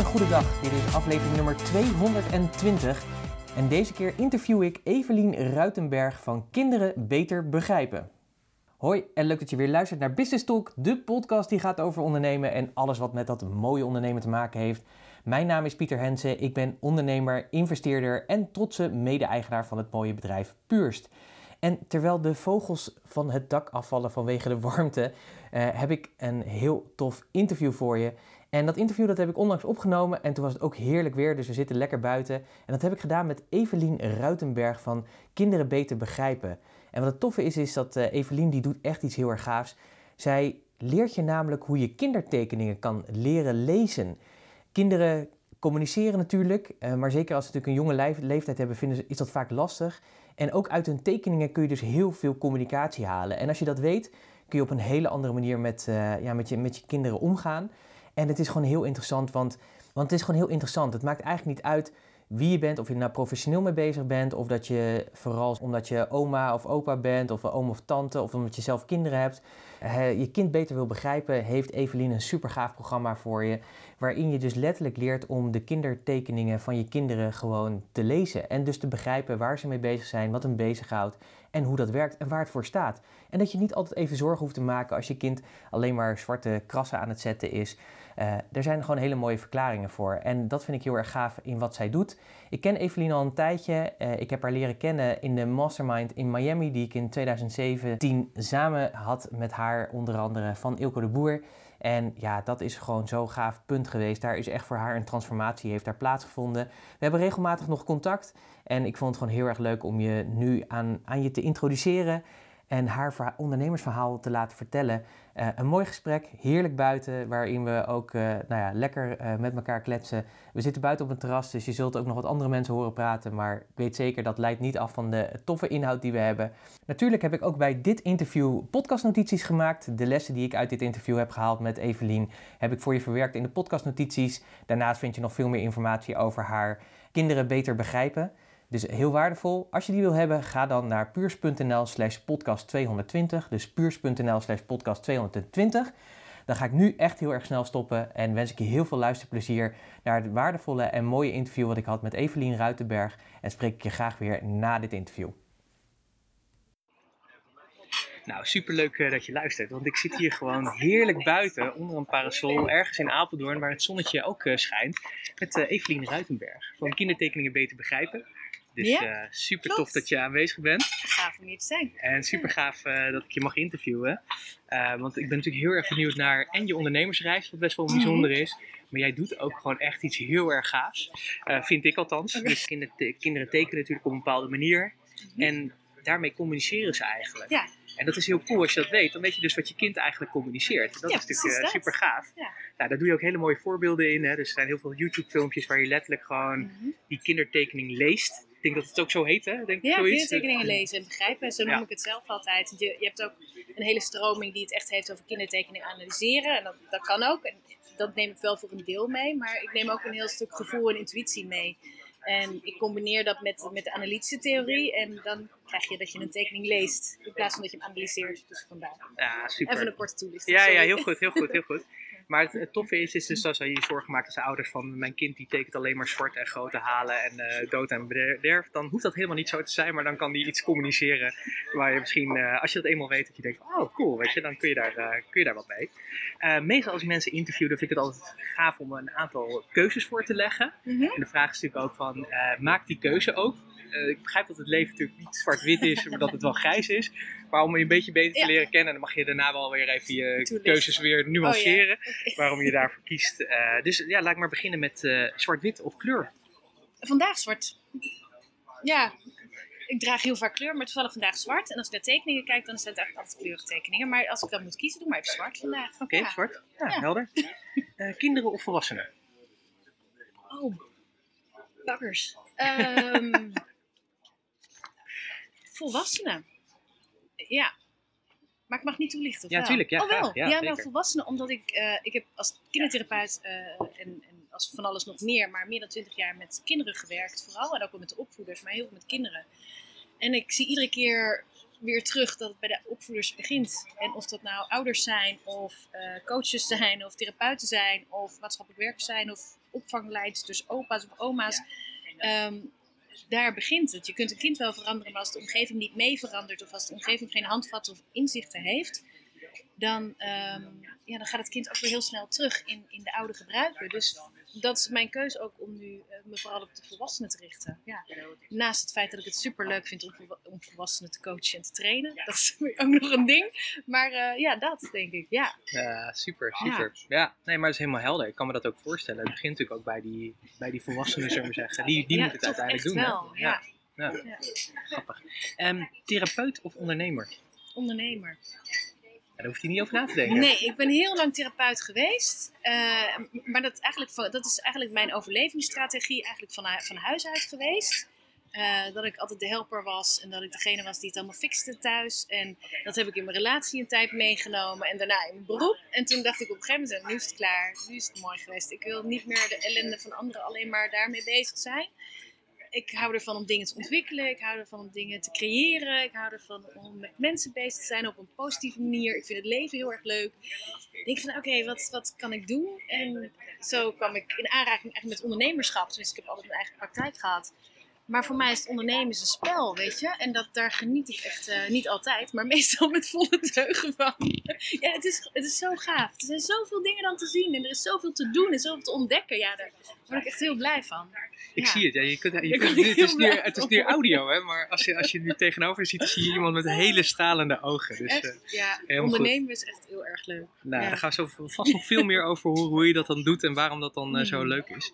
hele goede dag. Dit is aflevering nummer 220. En deze keer interview ik Evelien Ruitenberg van Kinderen Beter Begrijpen. Hoi en leuk dat je weer luistert naar Business Talk, de podcast die gaat over ondernemen en alles wat met dat mooie ondernemen te maken heeft. Mijn naam is Pieter Hensen, ik ben ondernemer, investeerder en trotse mede-eigenaar van het mooie bedrijf Purst. En terwijl de vogels van het dak afvallen vanwege de warmte, eh, heb ik een heel tof interview voor je. En dat interview dat heb ik onlangs opgenomen en toen was het ook heerlijk weer, dus we zitten lekker buiten. En dat heb ik gedaan met Evelien Ruitenberg van Kinderen Beter Begrijpen. En wat het toffe is, is dat uh, Evelien die doet echt iets heel erg gaafs. Zij leert je namelijk hoe je kindertekeningen kan leren lezen. Kinderen communiceren natuurlijk, uh, maar zeker als ze natuurlijk een jonge leeftijd hebben, vinden ze, is dat vaak lastig. En ook uit hun tekeningen kun je dus heel veel communicatie halen. En als je dat weet, kun je op een hele andere manier met, uh, ja, met, je, met je kinderen omgaan. En het is gewoon heel interessant, want, want het is gewoon heel interessant. Het maakt eigenlijk niet uit wie je bent, of je nou professioneel mee bezig bent, of dat je vooral omdat je oma of opa bent, of oom of tante, of omdat je zelf kinderen hebt, uh, je kind beter wil begrijpen, heeft Evelien een super gaaf programma voor je, waarin je dus letterlijk leert om de kindertekeningen van je kinderen gewoon te lezen en dus te begrijpen waar ze mee bezig zijn, wat hen bezighoudt en hoe dat werkt en waar het voor staat. En dat je niet altijd even zorgen hoeft te maken als je kind alleen maar zwarte krassen aan het zetten is. Uh, er zijn gewoon hele mooie verklaringen voor. En dat vind ik heel erg gaaf in wat zij doet. Ik ken Evelien al een tijdje. Uh, ik heb haar leren kennen in de Mastermind in Miami, die ik in 2017 samen had met haar, onder andere van Ilko de Boer. En ja, dat is gewoon zo'n gaaf punt geweest. Daar is echt voor haar een transformatie, heeft daar plaatsgevonden. We hebben regelmatig nog contact. En ik vond het gewoon heel erg leuk om je nu aan, aan je te introduceren en haar ondernemersverhaal te laten vertellen. Uh, een mooi gesprek, heerlijk buiten, waarin we ook uh, nou ja, lekker uh, met elkaar kletsen. We zitten buiten op een terras, dus je zult ook nog wat andere mensen horen praten. Maar ik weet zeker, dat leidt niet af van de toffe inhoud die we hebben. Natuurlijk heb ik ook bij dit interview podcastnotities gemaakt. De lessen die ik uit dit interview heb gehaald met Evelien, heb ik voor je verwerkt in de podcastnotities. Daarnaast vind je nog veel meer informatie over haar kinderen beter begrijpen. Dus heel waardevol. Als je die wil hebben, ga dan naar puurs.nl slash podcast 220. Dus puurs.nl slash podcast 220. Dan ga ik nu echt heel erg snel stoppen en wens ik je heel veel luisterplezier naar het waardevolle en mooie interview wat ik had met Evelien Ruitenberg. En spreek ik je graag weer na dit interview. Nou, superleuk uh, dat je luistert, want ik zit hier gewoon heerlijk buiten onder een parasol ergens in Apeldoorn waar het zonnetje ook uh, schijnt met uh, Evelien Ruitenberg van Kindertekeningen Beter Begrijpen. Dus Ja, uh, super klopt. tof dat je aanwezig bent. Gaaf om hier te zijn. En super gaaf uh, dat ik je mag interviewen. Uh, want ik ben natuurlijk heel erg benieuwd naar en je ondernemersreis, wat best wel bijzonder is. Maar jij doet ook gewoon echt iets heel erg gaafs. Vind ik althans. Dus kinderen, te- kinderen tekenen natuurlijk op een bepaalde manier. En daarmee communiceren ze eigenlijk. Ja. En dat is heel cool als je dat weet. Dan weet je dus wat je kind eigenlijk communiceert. Dat Ja, is natuurlijk dat. super gaaf. Ja. Nou, daar doe je ook hele mooie voorbeelden in. Hè. Dus er zijn heel veel YouTube filmpjes waar je letterlijk gewoon Mhm. die kindertekening leest. Ik denk dat het ook zo heet, hè? Denk ik Ja, kindertekeningen lezen en begrijpen. Zo noem Ja. ik het zelf altijd. Je, je hebt ook een hele stroming die het echt heeft over kindertekeningen analyseren. En dat, dat kan ook. En dat neem ik wel voor een deel mee. Maar ik neem ook een heel stuk gevoel en intuïtie mee. En ik combineer dat met, met de analytische theorie. En dan krijg je dat je een tekening leest. In plaats van dat je hem analyseert. Dus vandaar. Ja, super. Even een korte toelichting. Ja, ja, heel goed, heel goed, heel goed. Maar het, het toffe is, is dus dat je zorgen maakt als ouders van mijn kind die tekent alleen maar zwart en grote halen en eh, dood en bederf. Dan hoeft dat helemaal niet zo te zijn, maar dan kan die iets communiceren waar je misschien, eh, als je dat eenmaal weet, dat je denkt, oh cool, weet je, dan kun je daar, eh, kun je daar wat mee. Meestal als ik mensen interview, dan vind ik het altijd gaaf om een aantal keuzes voor te leggen. Mhm. En de vraag is natuurlijk ook van, maak die keuze ook. Ik begrijp dat het leven natuurlijk niet zwart-wit is, maar dat het wel grijs is. Maar om je een beetje beter te leren kennen, dan mag je daarna wel weer even je keuzes weer nuanceren. Oké. Waarom je daarvoor kiest. Eh, dus ja, laat ik maar beginnen met eh, zwart-wit of kleur. Vandaag zwart. Ja, ik draag heel vaak kleur, maar toevallig vandaag zwart. En als ik naar tekeningen kijk, dan zijn het eigenlijk altijd kleurige tekeningen. Maar als ik dan moet kiezen, doe maar even zwart vandaag. Oké, Ja. zwart. Ja, Ja. helder. Eh, kinderen of volwassenen? Oh, bakkers. Ehm, volwassenen. Ja. Maar ik mag niet toelichten, of Ja, wel? tuurlijk, ja, oh, wel. Ja, wel zeker. volwassenen, omdat ik... eh, ik heb als kindertherapeut eh, en, en als van alles nog meer... maar meer dan twintig jaar met kinderen gewerkt vooral. En ook wel met de opvoeders, maar heel veel met kinderen. En ik zie iedere keer weer terug dat het bij de opvoeders begint. En of dat nou ouders zijn, of eh, coaches zijn, of therapeuten zijn, of maatschappelijk werkers zijn, of opvangleidsters, opa's of oma's. Ehm, daar begint het. Je kunt een kind wel veranderen, maar als de omgeving niet mee verandert, of als de omgeving geen handvatten of inzichten heeft, dan, ehm, ja, dan gaat het kind ook weer heel snel terug in, in de oude gebruiken. Dus dat is mijn keuze ook om nu eh, me vooral op de volwassenen te richten. Ja. Naast het feit dat ik het super leuk vind om, om volwassenen te coachen en te trainen. Dat is ook nog een ding. Maar eh, ja, dat denk ik. Ja. Ja, super, super. Ja. nee, maar dat is helemaal helder. Ik kan me dat ook voorstellen. Het begint natuurlijk ook bij die, bij die volwassenen, zullen we zeggen. Die, die ja, moeten het uiteindelijk doen. wel. Ja. Ja, Ja. grappig. Ehm, therapeut of ondernemer? Ondernemer. Daar hoeft hij niet over na te denken. Nee, ik ben heel lang therapeut geweest. Eh, maar dat, eigenlijk, dat is eigenlijk mijn overlevingsstrategie eigenlijk van, van huis uit geweest. Eh, dat ik altijd de helper was en dat ik degene was die het allemaal fixte thuis. En dat heb ik in mijn relatie een tijd meegenomen en daarna in mijn beroep. En toen dacht ik op een gegeven moment, nu is het klaar, nu is het mooi geweest. Ik wil niet meer de ellende van anderen alleen maar daarmee bezig zijn. Ik hou ervan om dingen te ontwikkelen, ik hou ervan om dingen te creëren, ik hou ervan om met mensen bezig te zijn op een positieve manier. Ik vind het leven heel erg leuk. Ik denk van, oké, wat, wat kan ik doen? En zo kwam ik in aanraking met ondernemerschap. Dus ik heb altijd mijn eigen praktijk gehad. Maar voor mij is het ondernemen is een spel, weet je. En dat, daar geniet ik echt, eh, niet altijd, maar meestal met volle teugen van. ja, het is, het is zo gaaf. Er zijn zoveel dingen dan te zien en er is zoveel te doen en zoveel te ontdekken. Ja, daar word ik echt heel blij van. Ik Ja. zie het. Ja, je kunt, je kunt, het, is nu, het is nu audio, hè, maar als je, als je nu tegenover ziet, zie je iemand met hele stralende ogen. Dus, eh, Echt, ja, goed. ondernemen is echt heel erg leuk. nou, Ja. daar gaan we zo vast nog veel meer over hoe, hoe je dat dan doet en waarom dat dan eh, zo Mhm. leuk is.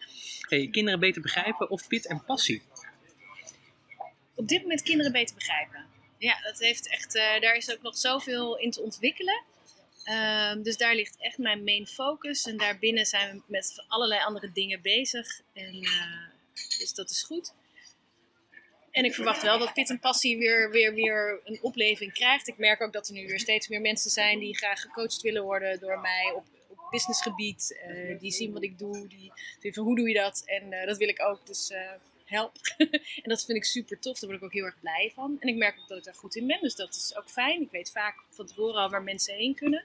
Hey, kinderen beter begrijpen of pit en passie? Op dit moment kinderen beter begrijpen. Ja, dat heeft echt, eh, daar is ook nog zoveel in te ontwikkelen. Ehm, dus daar ligt echt mijn main focus. En daarbinnen zijn we met allerlei andere dingen bezig. En, eh, dus dat is goed. En ik verwacht wel dat Pit en Passie weer, weer, weer een opleving krijgt. Ik merk ook dat er nu weer steeds meer mensen zijn die graag gecoacht willen worden door mij op, op businessgebied. Eh, die zien wat ik doe, die van hoe doe je dat? En dat wil ik ook, dus help. en dat vind ik super tof, daar word ik ook heel erg blij van. En ik merk ook dat ik daar goed in ben, dus dat is ook fijn. Ik weet vaak van tevoren al waar mensen heen kunnen.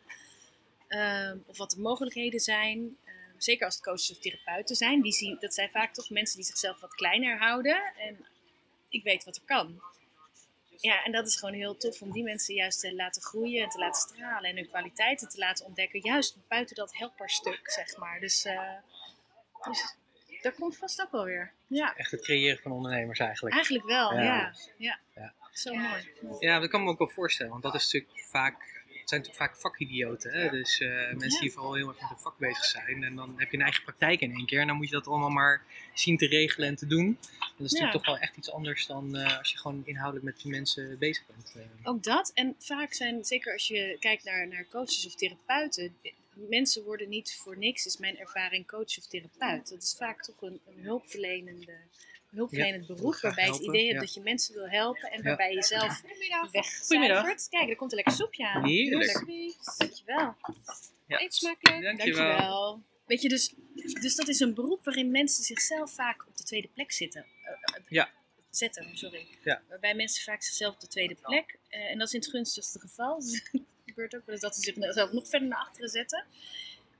Ehm, of wat de mogelijkheden zijn. Ehm, zeker als het coaches of therapeuten zijn. Die zien, dat zijn vaak toch mensen die zichzelf wat kleiner houden. En ik weet wat er kan. Ja, en dat is gewoon heel tof om die mensen juist te laten groeien en te laten stralen en hun kwaliteiten te laten ontdekken. Juist buiten dat helperstuk, zeg maar. Dus, eh, dus dat komt vast ook wel weer. Ja, Echt het creëren van ondernemers eigenlijk. eigenlijk wel, Ja. ja. ja. Ja. Zo mooi. Ja, dat kan me ook wel voorstellen, want dat is natuurlijk vaak. Het zijn natuurlijk vaak vakidioten. Hè? Dus eh, mensen Ja. die vooral heel erg met een vak bezig zijn. En dan heb je een eigen praktijk in één keer. En dan moet je dat allemaal maar zien te regelen en te doen. Dat is natuurlijk toch wel echt iets anders dan eh, als je gewoon inhoudelijk met die mensen bezig bent. Ook dat. En vaak zijn, zeker als je kijkt naar, naar coaches of therapeuten, mensen worden niet voor niks, is mijn ervaring, coach of therapeut. Dat is vaak toch een, een hulpverlenende, hulpverlenend beroep, waarbij je het idee hebt ja. dat je mensen wil helpen en Ja. waarbij je zelf Goedemiddag. wegcijfert. Kijk, er komt een lekker soepje aan. Heerlijk. Dankjewel. Ja. Eet smakelijk. Dankjewel. Dankjewel. Weet je, dus, dus dat is een beroep waarin mensen zichzelf vaak op de tweede plek zitten. Eh, eh, Ja. Zetten, sorry. Ja. Waarbij mensen vaak zichzelf op de tweede plek. eh, en dat is in het gunstigste geval. Dus gebeurt ook wel eens dat ze zichzelf nog verder naar achteren zetten.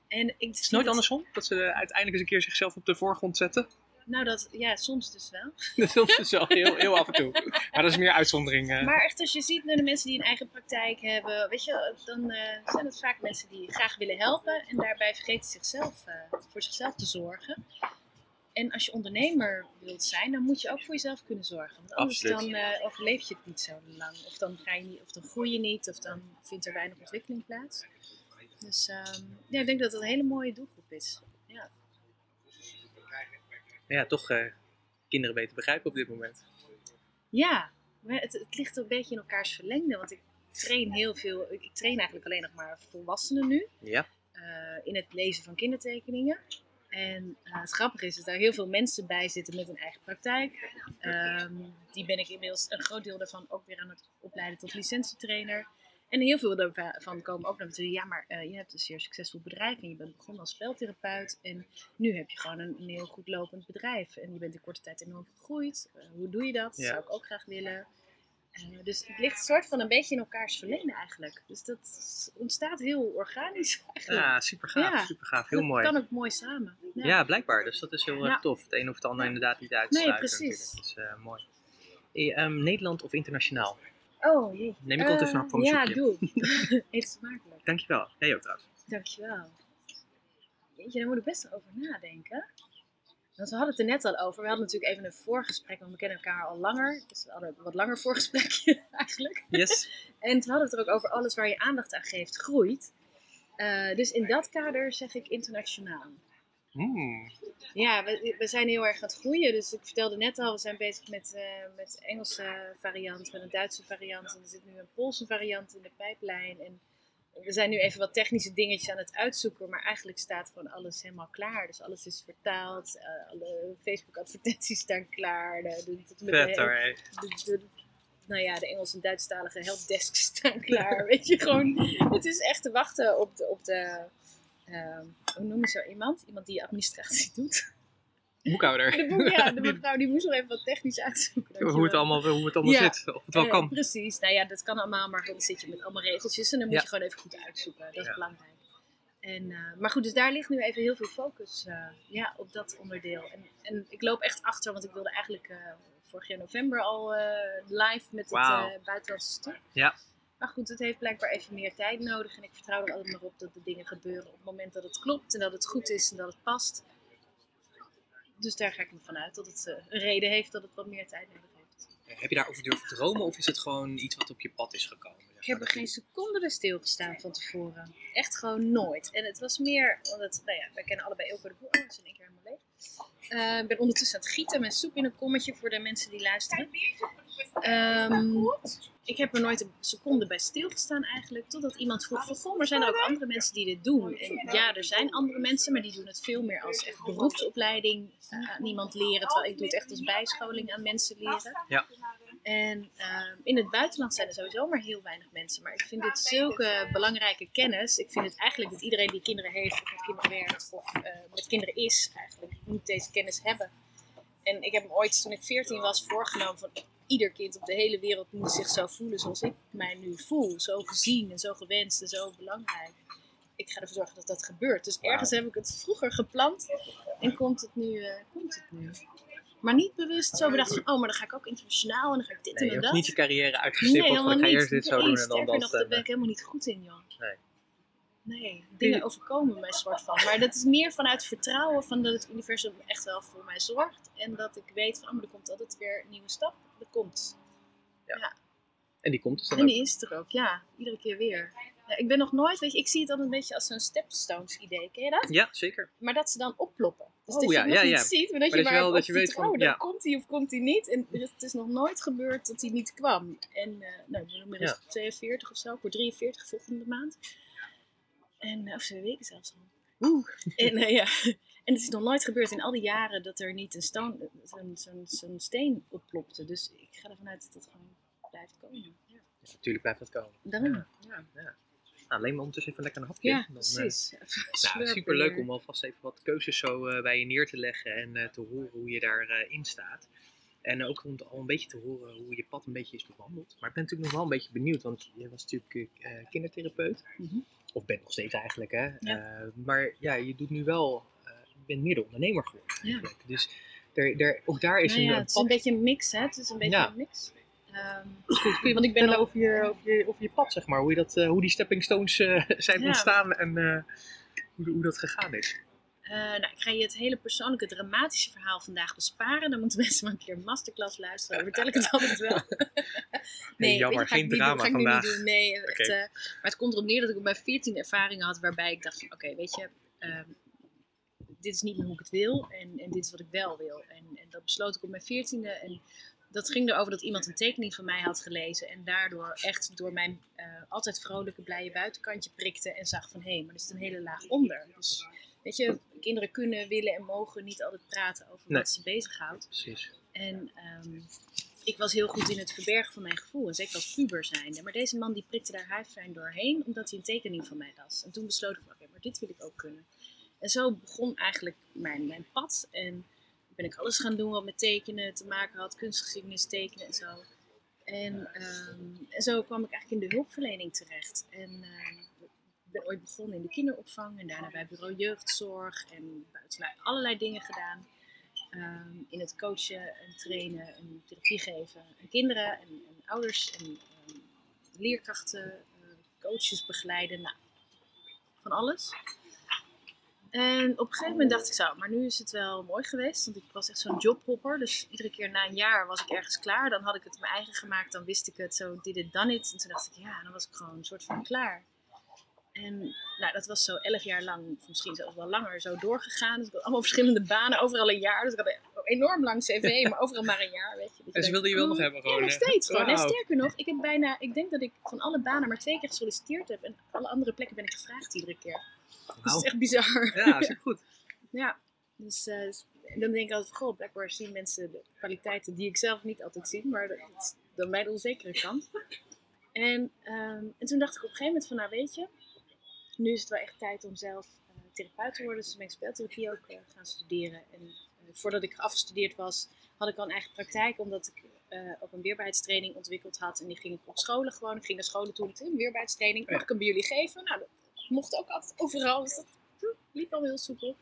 En ik Het is nooit andersom, dat ze uiteindelijk eens een keer zichzelf op de voorgrond zetten. Nou, dat, ja, soms dus wel. Dat is wel heel, heel af en toe. Maar dat is meer uitzondering. eh. Maar echt, als je ziet naar de mensen die een eigen praktijk hebben, weet je, dan eh, zijn het vaak mensen die graag willen helpen en daarbij vergeten zichzelf, eh, voor zichzelf te zorgen. En als je ondernemer wilt zijn, dan moet je ook voor jezelf kunnen zorgen. Want anders Absoluut. dan eh, overleef je het niet zo lang. Of dan, ga je niet, of dan groei je niet, of dan vindt er weinig ontwikkeling plaats. Dus ehm, ja, ik denk dat dat een hele mooie doelgroep is. Ja. ja, toch eh, kinderen beter begrijpen op dit moment. Ja, het, het ligt een beetje in elkaars verlengde. Want ik train heel veel. Ik, ik train eigenlijk alleen nog maar volwassenen nu. Ja. eh, in het lezen van kindertekeningen. En eh, het grappige is dat daar heel veel mensen bij zitten met een eigen praktijk. Ehm, die ben ik inmiddels een groot deel daarvan ook weer aan het opleiden tot licentietrainer. En heel veel daarvan komen ook naar me toe. Ja, maar eh, je hebt een zeer succesvol bedrijf en je bent begonnen als speltherapeut. En nu heb je gewoon een, een heel goed lopend bedrijf. En je bent in korte tijd enorm gegroeid. Eh, hoe doe je dat? Ja. Zou ik ook graag willen. Eh, dus het ligt soort van een beetje in elkaars verlengde eigenlijk. Dus dat ontstaat heel organisch eigenlijk. Ja, super gaaf, Ja. super gaaf. Heel dat mooi. kan ook mooi samen. Ja. blijkbaar. Dus dat is heel erg tof. Het een of het ander inderdaad niet uit te Nee, sluiten. precies. natuurlijk. Dat is eh, mooi. Hey, ehm, Nederland of internationaal? Oh jee. Neem ik ondertussen Eh, een hap Ja, doe. Eet smakelijk. Dankjewel. Jij ook trouwens. Dankjewel. Jeetje, daar moet ik best wel over nadenken. Want we hadden het er net al over. We hadden natuurlijk even een voorgesprek, want we kennen elkaar al langer. Dus we hadden een wat langer voorgesprekje eigenlijk. Yes. En toen hadden we het er ook over alles waar je aandacht aan geeft, groeit. Eh, dus in dat kader zeg ik internationaal. Mm. Ja, we, we zijn heel erg aan het groeien. Dus ik vertelde net al, we zijn bezig met, eh met de Engelse variant, met een Duitse variant. En er zit nu een Poolse variant in de pijplijn. En we zijn nu even wat technische dingetjes aan het uitzoeken. Maar eigenlijk staat gewoon alles helemaal klaar. Dus alles is vertaald. eh, alle Facebook-advertenties staan klaar. De, de, de- de, nou ja, de Engels- en Duitsstalige helpdesks staan klaar. Weet je, gewoon, het is echt te wachten op de, op de ehm, hoe noem je zo iemand? Iemand die administratie doet. Boekhouder. De, boek, ja, de mevrouw die moest nog even wat technisch uitzoeken. hoe, het allemaal, hoe het allemaal Ja. zit. Of het wel kan. precies, nou ja, dat kan allemaal, maar dan zit je met allemaal regeltjes en dan moet je gewoon even goed uitzoeken. Dat is belangrijk. En, eh, maar goed, dus daar ligt nu even heel veel focus eh, ja, op dat onderdeel. En, en ik loop echt achter, want ik wilde eigenlijk eh, vorig jaar november al live met het buitenlandse stuk. Ja. Maar goed, het heeft blijkbaar even meer tijd nodig. En ik vertrouw er altijd maar op dat de dingen gebeuren op het moment dat het klopt en dat het goed is en dat het past. Dus daar ga ik ervan uit dat het eh, een reden heeft dat het wat meer tijd nodig heeft. Heb je daarover durven dromen of is het gewoon iets wat op je pad is gekomen? Ik heb er geen seconde bij stilgestaan van tevoren. Echt gewoon nooit. En het was meer, omdat, nou ja, wij kennen allebei Ilko de Boer. Oh, dat is in één keer helemaal leeg. Eh, ik ben ondertussen aan het gieten met soep in een kommetje voor de mensen die luisteren. Ehm, ik heb er nooit een seconde bij stilgestaan eigenlijk. Totdat iemand vroeg van, goh, maar zijn er ook andere mensen die dit doen? En ja, er zijn andere mensen, maar die doen het veel meer als echt beroepsopleiding eh, aan iemand leren. Terwijl ik doe het echt als bijscholing aan mensen leren. Ja. En ehm, in het buitenland zijn er sowieso maar heel weinig mensen. Maar ik vind dit zulke belangrijke kennis. Ik vind het eigenlijk dat iedereen die kinderen heeft, of met kinderen werkt, of eh, met kinderen is, eigenlijk moet deze kennis hebben. En ik heb me ooit, toen ik 14 was, voorgenomen van ieder kind op de hele wereld moet zich zo voelen zoals ik mij nu voel. Zo gezien en zo gewenst en zo belangrijk. Ik ga ervoor zorgen dat dat gebeurt. Dus ergens heb ik het vroeger gepland en komt het nu. eh, komt het nu. Maar niet bewust zo bedacht van, oh, maar dan ga ik ook internationaal en dan ga ik dit Nee, je en hebt dat. niet je carrière uitgestippeld van ik ga eerst dit zo doen en dan dat. nog, daar ben en, ik helemaal niet goed in, joh. Nee. Nee, dingen overkomen mij soort van. Maar dat is meer vanuit vertrouwen van dat het universum echt wel voor mij zorgt. En dat ik weet van, oh, maar er komt altijd weer een nieuwe stap. Dat komt. en die komt dus dan En ook. die is er ook, ja. Iedere keer weer. Ja, ik ben nog nooit, weet je, ik zie het altijd een beetje als zo'n stepstones idee. Ken je dat? Ja, zeker. Maar dat ze dan opploppen. Dus Oh, dat ja, je nog ja, niet ziet, maar dat Maar je dat maar wel- dat je weet van, vertrouwen, ja. dan komt hij of komt hij niet. En het is nog nooit gebeurd dat hij niet kwam. En, eh nou, ben inmiddels Ja. 42 of zo. Word 43 volgende maand. En, eh, of twee weken zelfs al. Oeh. En eh, ja, en het is nog nooit gebeurd in al die jaren dat er niet een zo'n steen opplopte. Dus ik ga ervan uit dat het gewoon blijft komen. Ja. Dus natuurlijk blijft dat komen. Daarom. Ja, ja, ja. Nou, alleen maar ondertussen even lekker een hapje. Ja, Dan, eh, precies. Nou, super leuk om alvast even wat keuzes zo eh, bij je neer te leggen en eh, te horen hoe je daarin in staat. En ook om al een beetje te horen hoe je pad een beetje is bewandeld. Maar ik ben natuurlijk nog wel een beetje benieuwd, want je was natuurlijk kindertherapeut. Mhm. Of bent nog steeds eigenlijk, hè. Ja. Maar ja, je doet nu wel, je bent meer de ondernemer geworden Ja. Dus er, er, ook daar is Nou een, ja, het is een beetje een mix, hè? Het is een beetje Ja. een mix. Kun je wat ik ben over je, over, je, over je pad, zeg maar. Hoe, je dat, eh, hoe die stepping stones eh, zijn Ja. ontstaan en eh, hoe, hoe dat gegaan is. Nou, ik ga je het hele persoonlijke, dramatische verhaal vandaag besparen. Dan moeten mensen maar een keer een masterclass luisteren. Dan vertel ik het altijd wel. Nee, jammer, je, geen drama doen, vandaag. Nee, Oké. eh, maar het komt erop neer dat ik op mijn 14 ervaringen had waarbij ik dacht oké, weet je, ehm, dit is niet meer hoe ik het wil en, en dit is wat ik wel wil. En, en dat besloot ik op mijn 14e en dat ging erover dat iemand een tekening van mij had gelezen en daardoor echt door mijn eh, altijd vrolijke, blije buitenkantje prikte en zag van, hé, maar er zit een hele laag onder. Dus weet je, kinderen kunnen, willen en mogen niet altijd praten over Nee. wat ze bezighoudt. Precies. En ehm, ik was heel goed in het verbergen van mijn gevoel. En zeker als puber zijnde. Maar deze man die prikte daar huidfijn doorheen. Omdat hij een tekening van mij las. En toen besloot ik van oké, maar dit wil ik ook kunnen. En zo begon eigenlijk mijn, mijn pad. En ben ik alles gaan doen wat met tekenen te maken had. Kunstgeschiedenis, tekenen en zo. En, ehm, en zo kwam ik eigenlijk in de hulpverlening terecht. En ehm, ik ben ooit begonnen in de kinderopvang en daarna bij bureau jeugdzorg en buiten allerlei dingen gedaan. Ehm, in het coachen en trainen en therapie geven aan kinderen en, en ouders en leerkrachten, eh, coaches begeleiden, nou, van alles. En op een gegeven moment dacht ik zo, maar nu is het wel mooi geweest, want ik was echt zo'n jobhopper. Dus iedere keer na een jaar was ik ergens klaar. Dan had ik het mijn eigen gemaakt, dan wist ik het, zo did it, done it. En toen dacht ik, ja, dan was ik gewoon een soort van klaar. En nou, dat was zo elf jaar lang, of misschien zelfs wel langer, zo doorgegaan. Dus ik had allemaal verschillende banen, overal een jaar. Dus ik had een enorm lang cv, maar overal maar een jaar, weet je. Dus En ze wilden je wel nog hebben Ja, gewoon. nog eh. steeds gewoon. En sterker nog, ik heb bijna, ik denk dat ik van alle banen maar twee keer gesolliciteerd heb. En alle andere plekken ben ik gevraagd iedere keer. Het Wauw. is echt bizar. Ja, supergoed. Ja, dus, eh, dus- dan denk ik altijd, goh, blijkbaar zien mensen de kwaliteiten die ik zelf niet altijd zie, maar dat is dan de onzekere kant. En, ehm, en toen dacht ik op een gegeven moment van, nou weet je, nu is het wel echt tijd om zelf eh, therapeut te worden. Dus toen ben ik speeltherapie ook eh, gaan studeren. En voordat ik afgestudeerd was, had ik al een eigen praktijk, omdat ik ook een weerbaarheidstraining ontwikkeld had. En die ging ik op scholen gewoon. Ik ging naar scholen toe, een weerbaarheidstraining. Mag ik hem bij jullie geven? Nou, dat mocht ook altijd overal. Dus dat liep al heel soepel.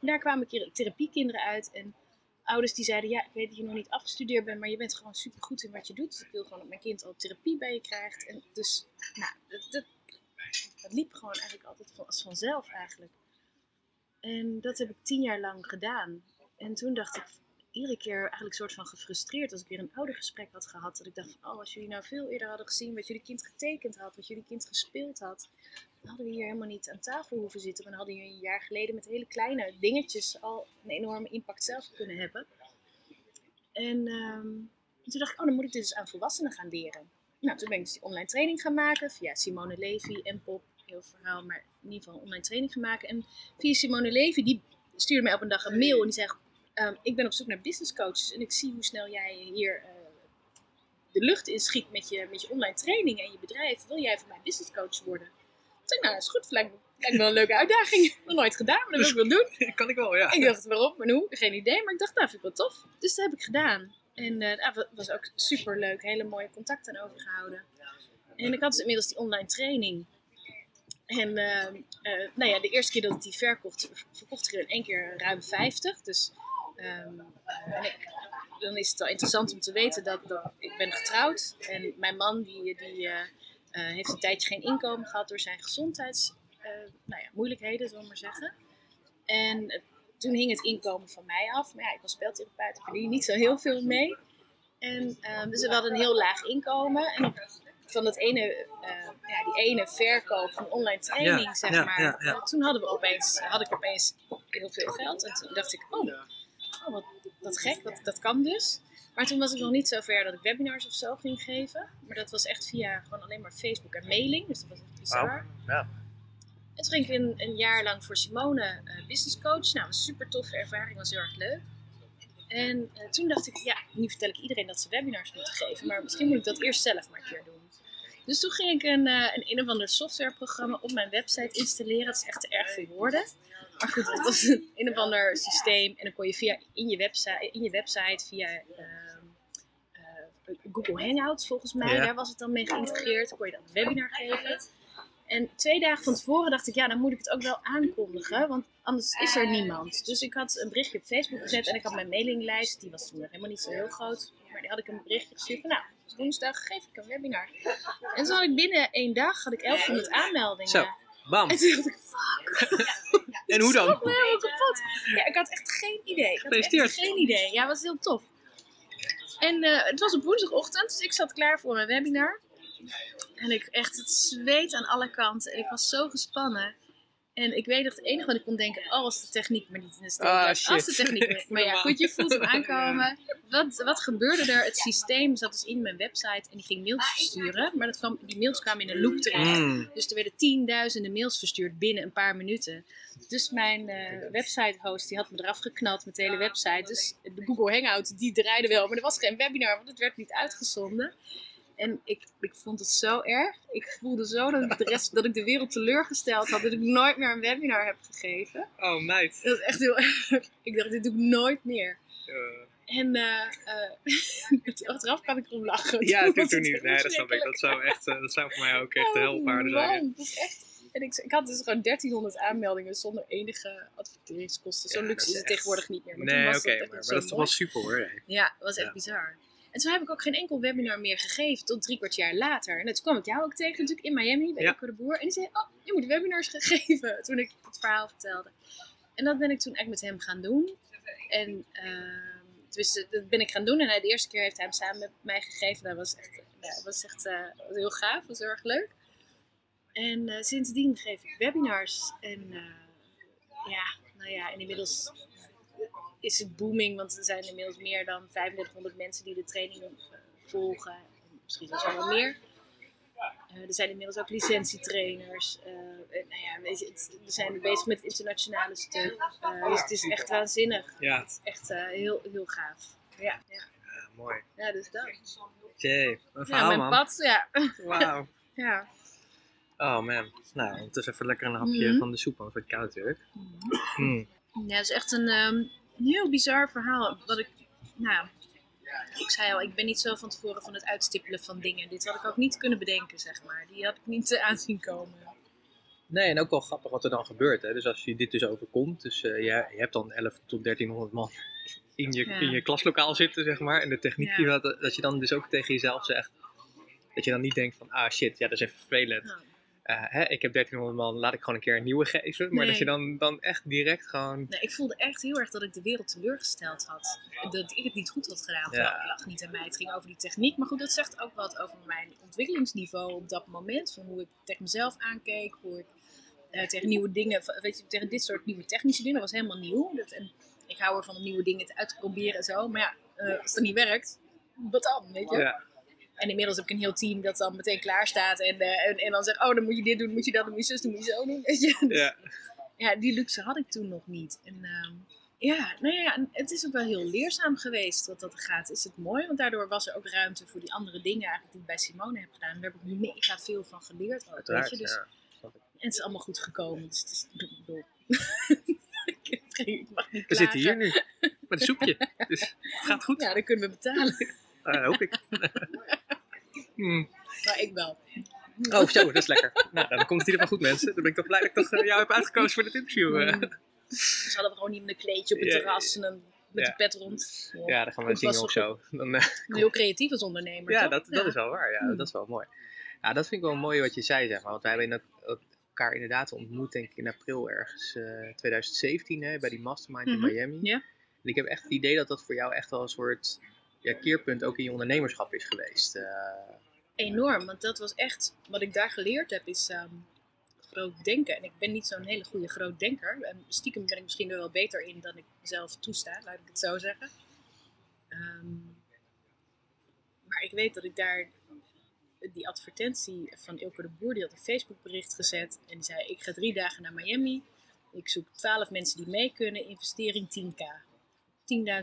En daar kwamen therapiekinderen uit. En ouders die zeiden, ja, ik weet dat je nog niet afgestudeerd bent, maar je bent gewoon super goed in wat je doet. Dus ik wil gewoon dat mijn kind al therapie bij je krijgt. En dus, nou, dat, dat, liep gewoon eigenlijk altijd als vanzelf eigenlijk. En dat heb ik tien jaar lang gedaan. En toen dacht ik iedere keer eigenlijk soort van gefrustreerd als ik weer een oudergesprek had gehad. Dat ik dacht van, oh, als jullie nou veel eerder hadden gezien wat jullie kind getekend had, wat jullie kind gespeeld had, dan hadden we hier helemaal niet aan tafel hoeven zitten. Maar dan hadden jullie een jaar geleden met hele kleine dingetjes al een enorme impact zelf kunnen hebben. En ehm, toen dacht ik, oh, dan moet ik dit dus aan volwassenen gaan leren. Nou, toen ben ik dus die online training gaan maken via Simone Levy en Pop. Heel verhaal, maar in ieder geval online training gaan maken. En via Simone Levy, die stuurde mij op een dag een mail en die zegt, ehm, ik ben op zoek naar business coaches en ik zie hoe snel jij hier eh, de lucht inschiet met je, met je online training en je bedrijf. Wil jij voor mij business coach worden? Toen nou, dat is goed. Lijkt lijkt wel een leuke uitdaging. Nog nooit gedaan, maar dat wil ik wel doen. kan ik wel, ja. Ik dacht, waarom en hoe? Geen idee. Maar ik dacht, nou, vind ik wel tof. Dus dat heb ik gedaan. En eh dat wa- was ook super leuk. Hele mooie contacten overgehouden. En ik had dus inmiddels die online training. En eh, eh, nou ja, de eerste keer dat ik die verkocht, verkocht ik er in één keer ruim 50. Dus ehm, eh, en ik, dan is het wel interessant om te weten dat, dat ik ben getrouwd. En mijn man die, die, eh, eh, heeft een tijdje geen inkomen gehad door zijn gezondheids eh, nou ja, zullen we maar zeggen. En eh, toen hing het inkomen van mij af. Maar ja, ik was speeltherapeut, ik verdien niet zo heel veel mee. En ehm, dus we hadden een heel laag inkomen. En van dat ene, eh, ja, die ene verkoop van online training, Ja, zeg ja, maar. ja, eh, toen hadden we opeens, had ik opeens heel veel geld. En toen dacht ik, oh, oh wat, wat gek, dat, dat kan dus. Maar toen was ik nog niet zo ver dat ik webinars of zo ging geven. Maar dat was echt via gewoon alleen maar Facebook en mailing. Dus dat was echt bizar. Ja. En toen ging ik een, een jaar lang voor Simone eh, business coach. Nou, een super toffe ervaring, was heel erg leuk. En eh, toen dacht ik, ja, nu vertel ik iedereen dat ze webinars moeten geven, maar misschien moet ik dat eerst zelf maar een keer doen. Dus toen ging ik een, eh, een een of ander softwareprogramma op mijn website installeren. Het is echt te erg voor woorden. Maar goed, het was een een of ander systeem. En dan kon je via in je website, in je website via Google Hangouts volgens mij, Ja. daar was het dan mee geïntegreerd. Kon je dan een webinar geven. En twee dagen van tevoren dacht ik, ja, dan moet ik het ook wel aankondigen, want anders is er niemand. Dus ik had een berichtje op Facebook gezet en ik had mijn mailinglijst, die was toen nog helemaal niet zo heel groot, maar die had ik een berichtje gestuurd van, nou, woensdag geef ik een webinar. En toen had ik binnen één dag, had ik 1100 aanmeldingen. Zo, bam. En toen dacht ik, fuck. En hoe dan? Ik helemaal kapot. Ja, ik had echt geen idee. Ik had echt Gefeliciteerd. geen idee. Ja, het was heel tof. En eh, het was op woensdagochtend, dus ik zat klaar voor mijn webinar. En ik echt het zweet aan alle kanten. En ik was zo gespannen. En ik weet nog, het enige wat ik kon denken, oh, als de techniek maar niet in de steek Ah. Als de techniek maar- Maar ja, goed, je voelt hem aankomen. Wat, wat gebeurde er? Het systeem zat dus in mijn website en die ging mails versturen. Maar dat kwam, die mails kwamen in een loop terecht. Mm. Dus er werden tienduizenden mails verstuurd binnen een paar minuten. Dus mijn eh website host die had me eraf geknald met de hele website. Dus de Google Hangout die draaide wel, maar er was geen webinar, want het werd niet uitgezonden. En ik, ik vond het zo erg. Ik voelde zo dat ik de rest, dat ik de wereld teleurgesteld had. Dat ik nooit meer een webinar heb gegeven. Oh, meid. Dat is echt heel erg. Ik dacht, dit doe ik nooit meer. Eh, En eh, eh, achteraf kan ik erom lachen. Ja, toen, het niet. Nee, dat snap ik. Dat zou, echt, dat zou voor mij ook echt de helpaarden Oh, zijn. man, dat is echt... En ik, ik had dus gewoon 1300 aanmeldingen zonder enige adverteringskosten. Zo Ja, luxe is het echt- tegenwoordig niet meer. Maar Nee, oké, dat maar, maar dat is toch mooi. wel super hoor. hè. Ja, dat was echt Ja. bizar. En toen heb ik ook geen enkel webinar meer gegeven tot drie kwart jaar later. En toen kwam ik jou ook tegen natuurlijk in Miami bij Ja. De Boer. En die zei, oh, je moet webinars gaan geven. Toen ik het verhaal vertelde. En dat ben ik toen echt met hem gaan doen. En dus, dat ben ik gaan doen. En hij, de eerste keer heeft hij hem samen met mij gegeven. Dat was echt, ja, dat was echt eh, heel gaaf. Dat was heel erg leuk. En eh, sindsdien geef ik webinars. En eh, ja, nou ja, en inmiddels is het booming, want er zijn inmiddels meer dan 3500 mensen die de training volgen. En misschien zelfs wel meer. Eh, er zijn inmiddels ook licentietrainers. en, nou ja, weet je, het- we zijn bezig met het internationale stuk. Eh, dus het is echt waanzinnig. Ja. Het is echt heel, heel gaaf. Ja, ja. Ja, mooi. ja dus dat. Jee, een Ja, verhaal mijn man. pad, ja. Wauw. ja. Oh man. Nou, ondertussen even lekker een hapje Mhm. van de soep, wordt het koud natuurlijk. Mm. Ja, het is echt een ehm, heel bizar verhaal. Wat ik, nou, ik zei al, ik ben niet zo van tevoren van het uitstippelen van dingen. Dit had ik ook niet kunnen bedenken, zeg maar. Die had ik niet eh, aanzien komen. Nee, en ook wel grappig wat er dan gebeurt. Hè. Dus als je dit dus overkomt, dus eh, je, je hebt dan 11 tot 1300 man in je, Ja. in je klaslokaal zitten, zeg maar. En de techniek, Ja. die wat, dat je dan dus ook tegen jezelf zegt, dat je dan niet denkt van, ah shit, ja, dat is even vervelend. Hè, ik heb 1300 man, laat ik gewoon een keer een nieuwe geven. Maar Nee. dat je dan, dan echt direct gewoon... nee, ik voelde echt heel erg dat ik de wereld teleurgesteld had. Dat ik het niet goed had gedaan. Ja. Lag niet aan mij, het ging over die techniek. Maar goed, dat zegt ook wat over mijn ontwikkelingsniveau op dat moment. Van hoe ik tegen mezelf aankeek, hoe ik eh, tegen nieuwe dingen, weet je, tegen dit soort nieuwe technische dingen, dat was helemaal nieuw. Dat, en ik hou ervan om nieuwe dingen te- uit te proberen en zo. Maar ja, eh, als dat niet werkt, wat dan, weet je? Ja, En inmiddels heb ik een heel team dat dan meteen klaar staat. En, eh, en, en dan zegt, oh, dan moet je dit doen, moet je dat doen, moet je zus doen, moet je zo doen. Weet je? Dus, ja. ja, die luxe had ik toen nog niet. En ehm, ja, nou ja, het is ook wel heel leerzaam geweest wat dat gaat. Is het mooi, want daardoor was er ook ruimte voor die andere dingen eigenlijk die ik bij Simone heb gedaan. Daar heb ik mega veel van geleerd ook, weet je. Dus, ja. En het is allemaal goed gekomen. Dus het is, bedoel, ik, mag niet We zitten hier nu, met een soepje. Dus het gaat goed, Ja, dan kunnen we betalen. Eh, hoop ik. Hmm. Maar ik wel. Oh, zo, dat is lekker. Nou, dan komt het in ieder geval goed, mensen. Dan ben ik toch blij dat ik toch eh, jou heb uitgekozen voor dit interview. eh. Mm. Dus hadden we gewoon niet met een kleedje op het Ja, terras en dan met ja. de pet rond. Ja, dan gaan we zingen vast of zo. Dan, eh, Heel creatief als ondernemer. ja, toch? dat, dat is wel waar. Ja, Hmm. dat is wel mooi. Ja, dat vind ik wel mooi wat je zei, zeg maar. Want wij hebben elkaar inderdaad ontmoet, denk ik, in april ergens eh 2017, hè, bij die mastermind Mhm, in Miami. ja. En ik heb echt het idee dat dat voor jou echt wel een soort ja, keerpunt ook in je ondernemerschap is geweest. Eh, Enorm, want dat was echt wat ik daar geleerd heb, is ehm, groot denken. En ik ben niet zo'n hele goede groot denker. En stiekem ben ik misschien er wel beter in dan ik mezelf toesta, laat ik het zo zeggen. Ehm, maar ik weet dat ik daar die advertentie van Ilke de Boer, die had een Facebook bericht gezet. En die zei, ik ga drie dagen naar Miami. Ik zoek twaalf mensen die mee kunnen. Investering 10k.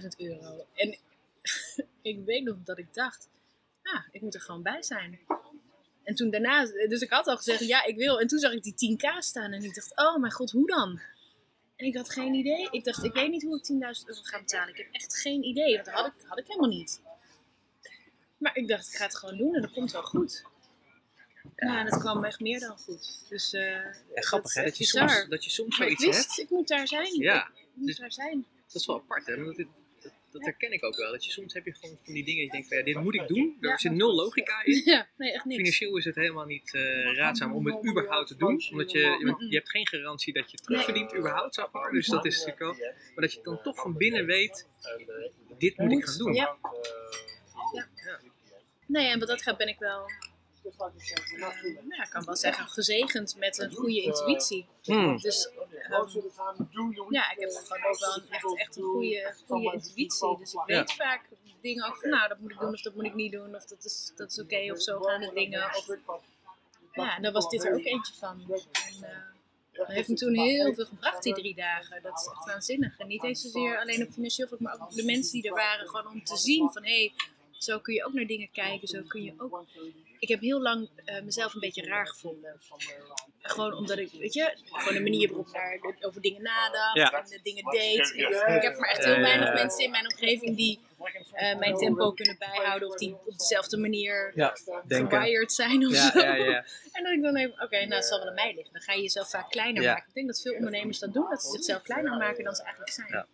10.000 euro. En ik weet nog dat ik dacht, ah, ik moet er gewoon bij zijn. En toen daarna, dus ik had al gezegd, ja, ik wil. En toen zag ik die 10k staan en ik dacht, oh mijn god, hoe dan? En ik had geen idee. Ik dacht, ik weet niet hoe ik 10.000 euro ga betalen. Ik heb echt geen idee, dat had ik, had ik helemaal niet. Maar ik dacht, ik ga het gewoon doen en dat komt wel goed. Ja, en het kwam echt meer dan goed. Dus, eh ja, grappig, dat hè? Dat je, soms, dat je soms Maar ik zoiets wist, hebt. ik moet daar zijn. Ja, Ik moet dus- daar zijn. Dat is wel apart, hè? Want dit- dat, herken ik ook wel. Dat je soms heb je gewoon van die dingen, je denkt van ja, dit moet ik doen. Er zit nul logica in. Ja, nee, echt niks. Financieel is het helemaal niet eh, raadzaam om het überhaupt te doen. Omdat je, je, je hebt geen garantie dat je het terugverdient überhaupt, zeg maar. Dus dat is natuurlijk wel. Maar dat je dan toch van binnen weet, dit moet ik gaan doen. Ja. Ja. Nee, en wat dat gaat ben ik wel, nou, ik kan wel zeggen, gezegend met een goede intuïtie. Hmm. Dus ehm, ja, ik heb gewoon ook wel een, echt, echt een goede, goede intuïtie. Dus ik weet vaak dingen ook van, nou, dat moet ik doen of dat moet ik niet doen. Of dat is, dat is oké of zo gaan de dingen. Of, ja, en daar was dit er ook eentje van. En, eh, dat heeft me toen heel veel gebracht, die drie dagen. Dat is echt waanzinnig. En niet eens zozeer alleen op financieel vlak, maar ook de mensen die er waren. Gewoon om te zien van, hé, hey, Zo kun je ook naar dingen kijken. Zo kun je ook... Ik heb heel lang eh, mezelf een beetje raar gevonden. Gewoon omdat ik, weet je, gewoon de manier waarop ik daar over dingen nadacht Ja. en de dingen deed. Ik, ik heb maar echt heel weinig mensen in mijn omgeving die eh, mijn tempo kunnen bijhouden. Of die op dezelfde manier Ja, zijn of Ja, zo. ja, ja. En dat ik dan even, oké, nou het zal wel aan mij liggen. Dan ga je jezelf vaak kleiner Ja. maken. Ik denk dat veel ondernemers dat doen, dat ze zichzelf kleiner maken dan ze eigenlijk zijn.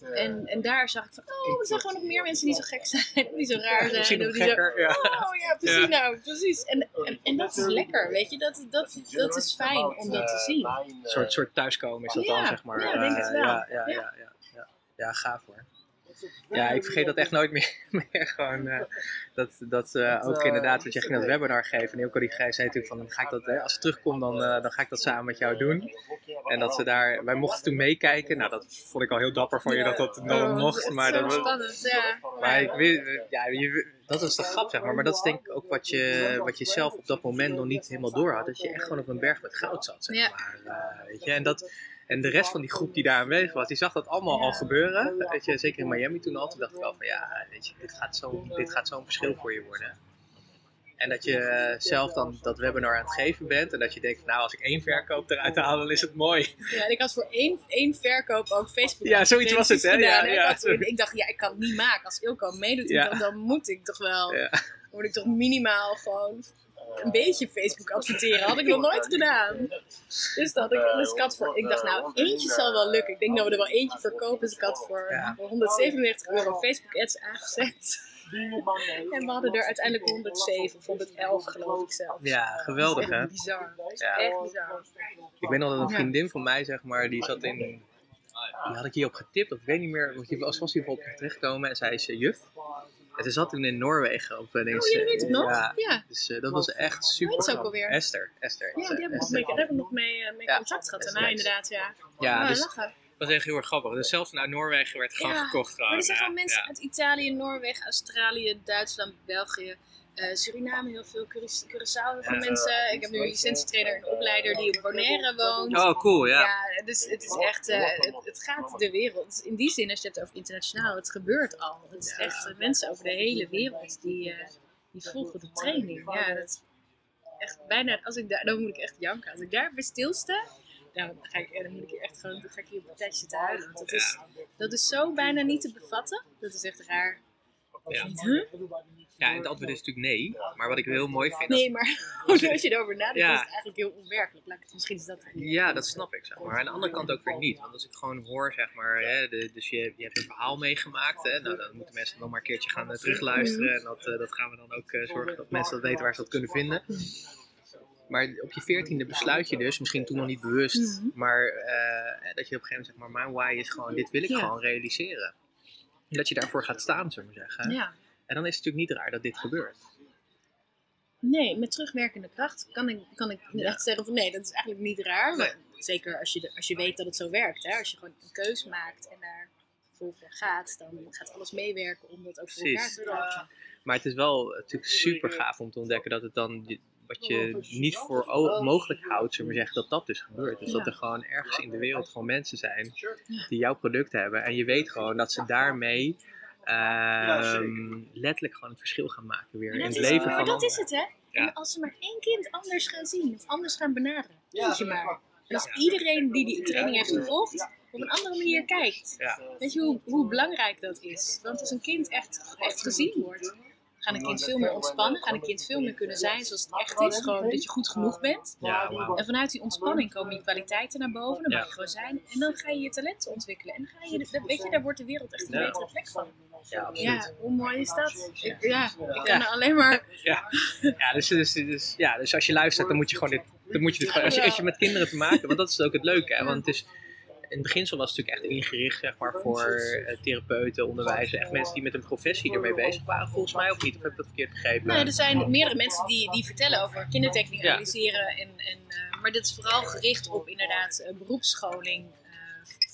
Ja. En, en daar zag ik van, oh, er zijn gewoon nog meer mensen die zo gek zijn, die zo raar zijn. Misschien nog of die zo- gekker. Ja. Oh ja, precies Ja. nou, precies. En, en, en dat is lekker, weet je, dat, dat, dat is fijn om dat te zien. Een soort, soort thuiskomen is dat dan, zeg maar. ja, ik denk het Eh, wel. Ja, ja, Ja. ja, ja, ja. Ja, gaaf hoor. Ja, ik vergeet dat echt nooit meer. meer gewoon, eh, dat dat eh, ook inderdaad, want jij ging dat webinar geven. En Ilko die zei natuurlijk van, dan ga ik dat, hè, als ik terugkom, dan, eh, dan ga ik dat samen met jou doen. En dat ze daar, wij mochten toen meekijken. Nou, dat vond ik al heel dapper van je dat dat dan mocht. Maar dat, was- spannend, ja. maar ik weet, ja, je, dat is de grap, zeg maar. Maar dat is denk ik ook wat je, wat je zelf op dat moment nog niet helemaal door had. Dat je echt gewoon op een berg met goud zat, zeg Ja. maar. Eh, weet je? En, dat, en de rest van die groep die daar aanwezig was, die zag dat allemaal al gebeuren. Weet je, zeker in Miami toen al. Toen dacht ik wel van, ja, weet je, dit gaat zo- zo'n verschil voor je worden. En dat je zelf dan dat webinar aan het geven bent. En dat je denkt, nou, als ik één verkoop eruit haal, dan is het mooi. Ja, en ik had voor één, één verkoop ook Facebook. Ja, zoiets was het, hè? Ja, ik, ja. had- ik dacht, ja, ik kan het niet maken. Als Ilko meedoet, Ja. dan, dan moet ik toch wel. Ja. Dan moet ik toch minimaal gewoon een beetje Facebook adverteren. Had ik nog nooit gedaan. Dus, dat ik, dus had voor, ik dacht, nou, eentje zal wel lukken. Ik denk dat we er wel eentje verkopen. Dus ik had voor, Ja. voor 197 euro Facebook ads aangezet. En we hadden er uiteindelijk 107 of 111 geloof ik zelf. Ja, geweldig, Dat hè? bizar. Dat Ja. echt bizar. Ik weet nog dat een vriendin van mij, zeg maar, die zat in. Die had ik hierop getipt, of ik weet niet meer. Want die was, was hierop terechtgekomen en zij is eh, juf. En ze zat toen in Noorwegen op een Oh, weten het nog? Ja, Ja. dus eh, dat was echt super. ook alweer? Esther. Esther. Ja, die heb ik nog mee, nog mee, eh, mee contact gehad. Daarna inderdaad, ja. Ja, Ah, dus lachen. dat was echt heel erg grappig. Dus zelfs naar Noorwegen werd gewoon gekocht. Gewoon. Maar er zijn gewoon mensen uit Italië, Noorwegen, Australië, Duitsland, België, eh, Suriname heel veel, Curaçao heel veel mensen. Ik heb nu een licentietrainer en opleider die op Bonaire woont. Oh, cool, ja. Ja, dus het is echt, eh, het, het gaat de wereld. In die zin, als je het over internationaal, het gebeurt al. Het is echt eh, mensen over de hele wereld die, die volgen de training. Ja, dat is echt bijna, als ik daar, dan moet ik echt janken. Als ik daar bij stilsta, dan, ga ik, dan moet ik hier echt gewoon, dan ga ik hier op een tijdje zitten huilen. Want dat is, dat is zo bijna niet te bevatten. Dat is echt raar. Ja. Huh? Ja, en het antwoord is natuurlijk nee. Maar wat ik heel mooi vind. Nee, maar als je erover nadenkt, Ja. is het eigenlijk heel onwerkelijk. Laat ik het- Misschien is dat. Ja, dat snap ik, zeg maar. Aan de andere kant ook weer niet. Want als ik gewoon hoor, zeg maar, hè, de, dus je, je hebt een verhaal meegemaakt. Hè, nou, dan moeten mensen nog maar een keertje gaan eh, terugluisteren. En dat, eh, dat gaan we dan ook eh, zorgen dat mensen dat weten waar ze dat kunnen vinden. Maar op je veertiende besluit je dus, misschien toen nog niet bewust, Mhm. maar eh, dat je op een gegeven moment zegt, maar mijn why is gewoon, dit wil ik Ja. gewoon realiseren. Dat je daarvoor gaat staan, zullen we zeggen. Ja. En dan is het natuurlijk niet raar dat dit gebeurt. Nee, met terugwerkende kracht kan ik, kan ik echt zeggen van nee, dat is eigenlijk niet raar. Maar zeker als je, de- als je weet dat het zo werkt. Hè? Als je gewoon een keus maakt en daar vol voor gaat, dan gaat alles meewerken om dat ook voor elkaar te krijgen. Maar het is wel natuurlijk super gaaf om te ontdekken dat het dan wat je niet voor mogelijk houdt, zullen we zeggen, dat dat dus gebeurt. Dus dat er gewoon ergens in de wereld gewoon mensen zijn die jouw product hebben. En je weet gewoon dat ze daarmee ehm, letterlijk gewoon het verschil gaan maken weer Maar in het leven maar van dat is het, hè? Ja. En als ze maar één kind anders gaan zien of anders gaan benaderen, eentje maar. En als iedereen die die training heeft gevolgd op een andere manier kijkt. Ja. Weet je hoe, hoe belangrijk dat is? Want als een kind echt, echt gezien wordt, gaat een kind veel meer ontspannen, gaat een kind veel meer kunnen zijn zoals het echt is. Gewoon dat je goed genoeg bent. Ja. En vanuit die ontspanning komen je kwaliteiten naar boven, dan mag je gewoon zijn. En dan ga je je talenten ontwikkelen. En dan ga je, de- weet je, daar wordt de wereld echt een betere plek van. Ja, hoe mooi is dat? Ik, ja, ik kan er alleen maar... Ja, ja, dus, dus, dus, ja, dus als je luistert, dan moet je gewoon dit, dan moet je dit gewoon, als je, als je met kinderen te maken, want dat is ook het leuke, hè, want het is, in het beginsel was het natuurlijk echt ingericht, zeg maar, voor eh, therapeuten, onderwijzers, echt mensen die met een professie ermee bezig waren, volgens mij, of niet, of heb ik dat verkeerd begrepen? Nou, er zijn meerdere mensen die, die vertellen over kindertekening Ja. analyseren. En, en, eh, maar dit is vooral gericht op inderdaad eh, beroepsscholing.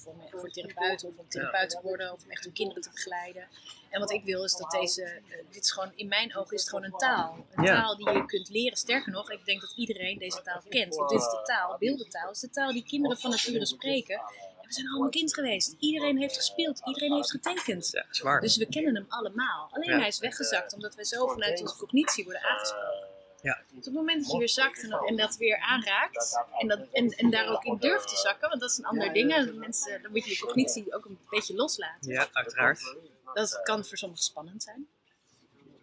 Voor, me- voor therapeuten of om therapeut te worden of om echt om kinderen te begeleiden. En wat ik wil is dat deze, eh, dit is gewoon, in mijn ogen is het gewoon een taal. Een Ja. taal die je kunt leren. Sterker nog, ik denk dat iedereen deze taal kent. Want dit is de taal, beeldentaal, is de taal die kinderen van nature spreken. En we zijn allemaal kind geweest. Iedereen heeft gespeeld, iedereen heeft getekend. Ja. Dus we kennen hem allemaal. Alleen Ja. hij is weggezakt omdat we zo vanuit onze cognitie worden aangesproken. Ja. Dus op het moment dat je weer zakt en dat, en dat weer aanraakt en, dat, en, en daar ook in durft te zakken, want dat is een ander ding. hè. Mensen, dan moet je je cognitie ook een beetje loslaten. Ja, uiteraard. Dat kan voor sommigen spannend zijn.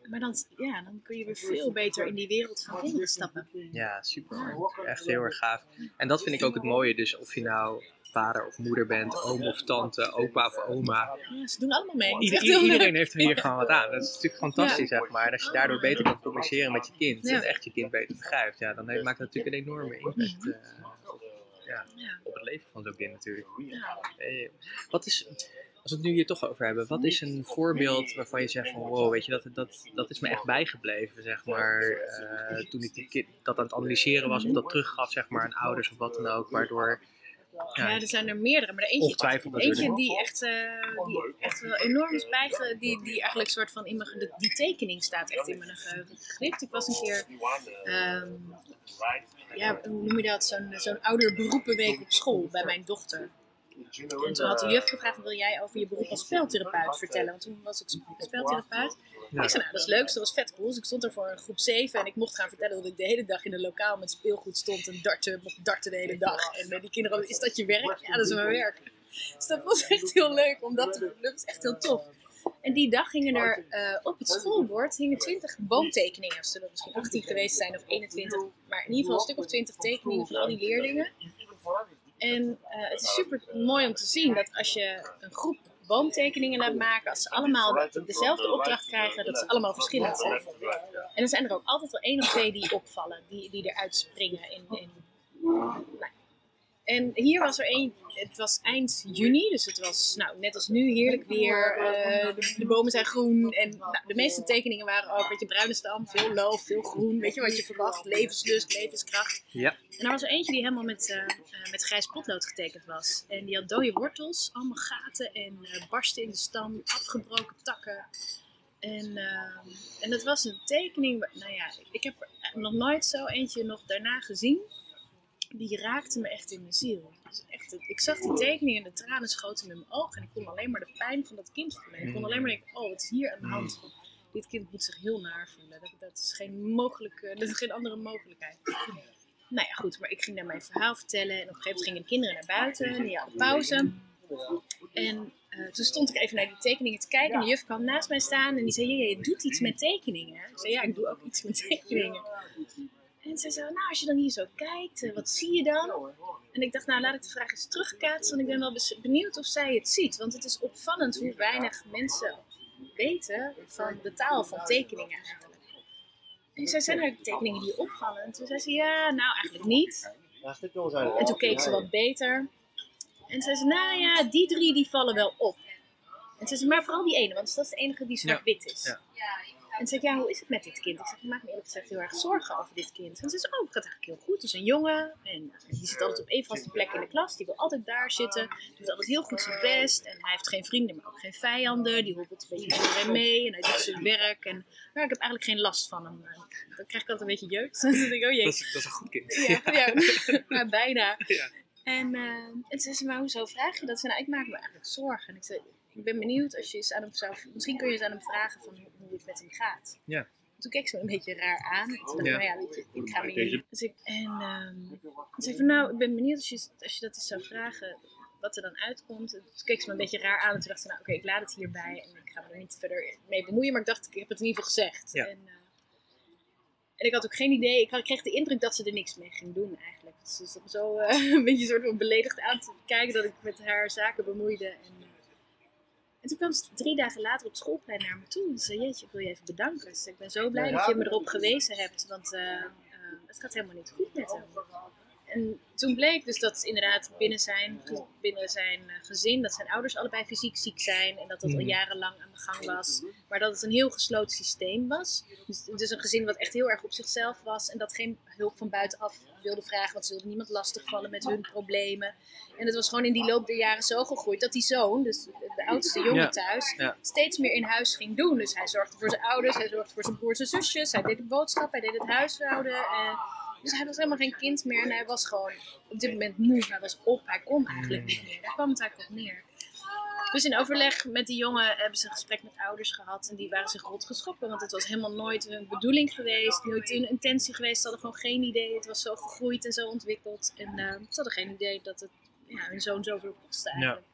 Maar dan, ja, dan kun je weer veel beter in die wereld van kinderen stappen. Ja, super. Echt heel erg gaaf. En dat vind ik ook het mooie. Dus of je nou vader of moeder bent, oom of tante, opa of oma. Ja, ze doen allemaal mee. Ieder- iedereen heeft er hier gewoon wat aan. Dat is natuurlijk fantastisch, zeg maar. En als je daardoor beter kan communiceren met je kind. Ja. En echt je kind beter begrijpt. Ja, dan maakt dat natuurlijk een enorme impact eh, op, ja, Ja, op het leven van zo'n kind natuurlijk. Eh, wat is, als we het nu hier toch over hebben, wat is een voorbeeld waarvan je zegt van wow, weet je, dat, dat, dat is me echt bijgebleven, zeg maar, eh, toen ik die kind dat aan het analyseren was of dat teruggaf, zeg maar, aan ouders of wat dan ook, waardoor, ja, Ja, er zijn er meerdere, maar er eentje, die, echt, eh, die echt wel enorm is bijge... Die, die eigenlijk soort van in mijn... Die tekening staat echt in mijn geheugen gegrift. Ik was een keer... ehm, ja, hoe noem je dat? Zo'n zo'n ouderberoepenweek op school bij mijn dochter. En toen had de juf gevraagd, wil jij over je beroep als speltherapeut vertellen? Want toen was ik speltherapeut. Ja. Ik zei, nou, dat is leuk, dat was vet cool. Dus ik stond er voor een groep 7 en ik mocht gaan vertellen dat ik de hele dag in een lokaal met speelgoed stond en darten, darten de hele dag. En die kinderen is dat je werk? Ja, dat is mijn werk. Dus dat was echt heel leuk om dat te doen. Dat was echt heel tof. En die dag gingen er eh, op het schoolbord hingen 20 boomtekeningen. Zullen er misschien 18 geweest zijn of 21. Maar in ieder geval een stuk of 20 tekeningen van al die leerlingen. En eh, het is super mooi om te zien dat als je een groep boomtekeningen laat maken, als ze allemaal de- dezelfde opdracht krijgen, dat ze allemaal verschillend zijn. En dan zijn er ook altijd wel één of twee die opvallen, die, die eruit springen. In, in, nou. En hier was er één, het was eind juni, dus het was nou, net als nu heerlijk weer. eh, de, de bomen zijn groen en nou, de meeste tekeningen waren ook een beetje bruine stam, veel loof, veel groen. Weet je wat je verwacht, levenslust, levenskracht. Ja, En er was er eentje die helemaal met, eh, met grijs potlood getekend was. En die had dode wortels, allemaal gaten en barsten in de stam, afgebroken takken. En, en dat was een tekening, nou ja, ik heb er nog nooit zo eentje nog daarna gezien. Die raakte me echt in mijn ziel. Dus echt, het- ik zag die tekening en de tranen schoten in mijn ogen. En ik kon alleen maar de pijn van dat kind voelen. Ik kon alleen maar denken, oh, wat is hier aan de hand? Dit kind moet zich heel naar voelen. Dat, dat, is geen mogelijke, dat is geen andere mogelijkheid. Nou ja, goed, maar ik ging daar mijn verhaal vertellen. En op een gegeven moment gingen de kinderen naar buiten. En die hadden pauze. En eh, toen stond ik even naar die tekeningen te kijken. En de juf kwam naast mij staan. En die zei, je doet iets met tekeningen. Ik zei, ja, ik doe ook iets met tekeningen. En zij zei, nou, als je dan hier zo kijkt, eh, wat zie je dan? En ik dacht, nou, laat ik de vraag eens terugkaatsen. Want ik ben wel benieuwd of zij het ziet. Want het is opvallend hoe weinig mensen weten van de taal van tekeningen eigenlijk. En zei, zijn er tekeningen die opvallen? En toen zei ze, ja, nou, eigenlijk niet. En toen keek ze wat beter. En zei ze, nou ja, die drie die vallen wel op. En zei ze, maar vooral die ene, want dat is de enige die zwart-wit is. Ja. En zei ik, ja, hoe is het met dit kind? Ik zeg, ik maak me eerlijk gezegd heel erg zorgen over dit kind. En ze zei, oh, het gaat eigenlijk heel goed. Het is een jongen en die zit altijd op één vaste plek in de klas. Die wil altijd daar zitten. Doet altijd heel goed zijn best. En hij heeft geen vrienden, maar ook geen vijanden. Die hobbelt een beetje iedereen mee en hij doet zijn werk. En nou, ik heb eigenlijk geen last van hem. Dan krijg ik altijd een beetje jeuk. Dan denk ik, oh jee. dat is, dat is een goed kind. Ja, ja. maar bijna. Ja. En, eh, en zei ze, maar hoezo vraag je dat? Ze nou, ik maak me eigenlijk zorgen. En ik zei, ik ben benieuwd als je eens aan hem zou... Misschien kun je eens aan hem vragen van hoe, het met hem gaat. Ja. Toen keek ze me een beetje raar aan. En toen dacht ik, Ja. nou ja, weet je, ik ga me hier... Dus ik, en ehm toen zei ik van, nou, ik ben benieuwd als je, als je dat eens zou vragen, wat er dan uitkomt. En toen keek ze me een beetje raar aan. En toen dacht ze, nou, oké, ik laat het hierbij. En ik ga me er niet verder mee bemoeien. Maar ik dacht, ik heb het in ieder geval gezegd. Ja. En, eh, en ik had ook geen idee. Ik had- ik kreeg de indruk dat ze er niks mee ging doen eigenlijk. Dus ze zat me zo eh, een beetje soort van beledigd aan te kijken dat ik met haar zaken bemoeide. En, en toen kwam ze drie dagen later op schoolplein naar me toe. En ze zei, jeetje, ik wil je even bedanken. Zei, ik ben zo blij dat je me erop gewezen hebt. Want eh, eh, het gaat helemaal niet goed met hem. En toen bleek dus dat inderdaad binnen zijn, binnen zijn eh, gezin, dat zijn ouders allebei fysiek ziek zijn en dat dat al Mhm. jarenlang aan de gang was. Maar dat het een heel gesloten systeem was. Dus, dus een gezin wat echt heel erg op zichzelf was en dat geen hulp van buitenaf wilde vragen, want ze wilden niemand lastigvallen met hun problemen. En het was gewoon in die loop der jaren zo gegroeid dat die zoon, dus de, de oudste jongen Ja. thuis, Ja. steeds meer in huis ging doen. Dus hij zorgde voor zijn ouders, hij zorgde voor zijn broers en zusjes, hij deed de boodschap, hij deed het huishouden. eh, dus hij was helemaal geen kind meer en hij was gewoon op dit moment moe. Hij was op, hij kon eigenlijk niet meer. Daar kwam het eigenlijk op neer. Dus in overleg met die jongen hebben ze een gesprek met ouders gehad. En die waren zich rot geschrokken. Want het was helemaal nooit hun bedoeling geweest. Nooit hun intentie geweest. Ze hadden gewoon geen idee. Het was zo gegroeid en zo ontwikkeld. En eh, ze hadden geen idee dat het ja, hun zoon zoveel kostte eigenlijk.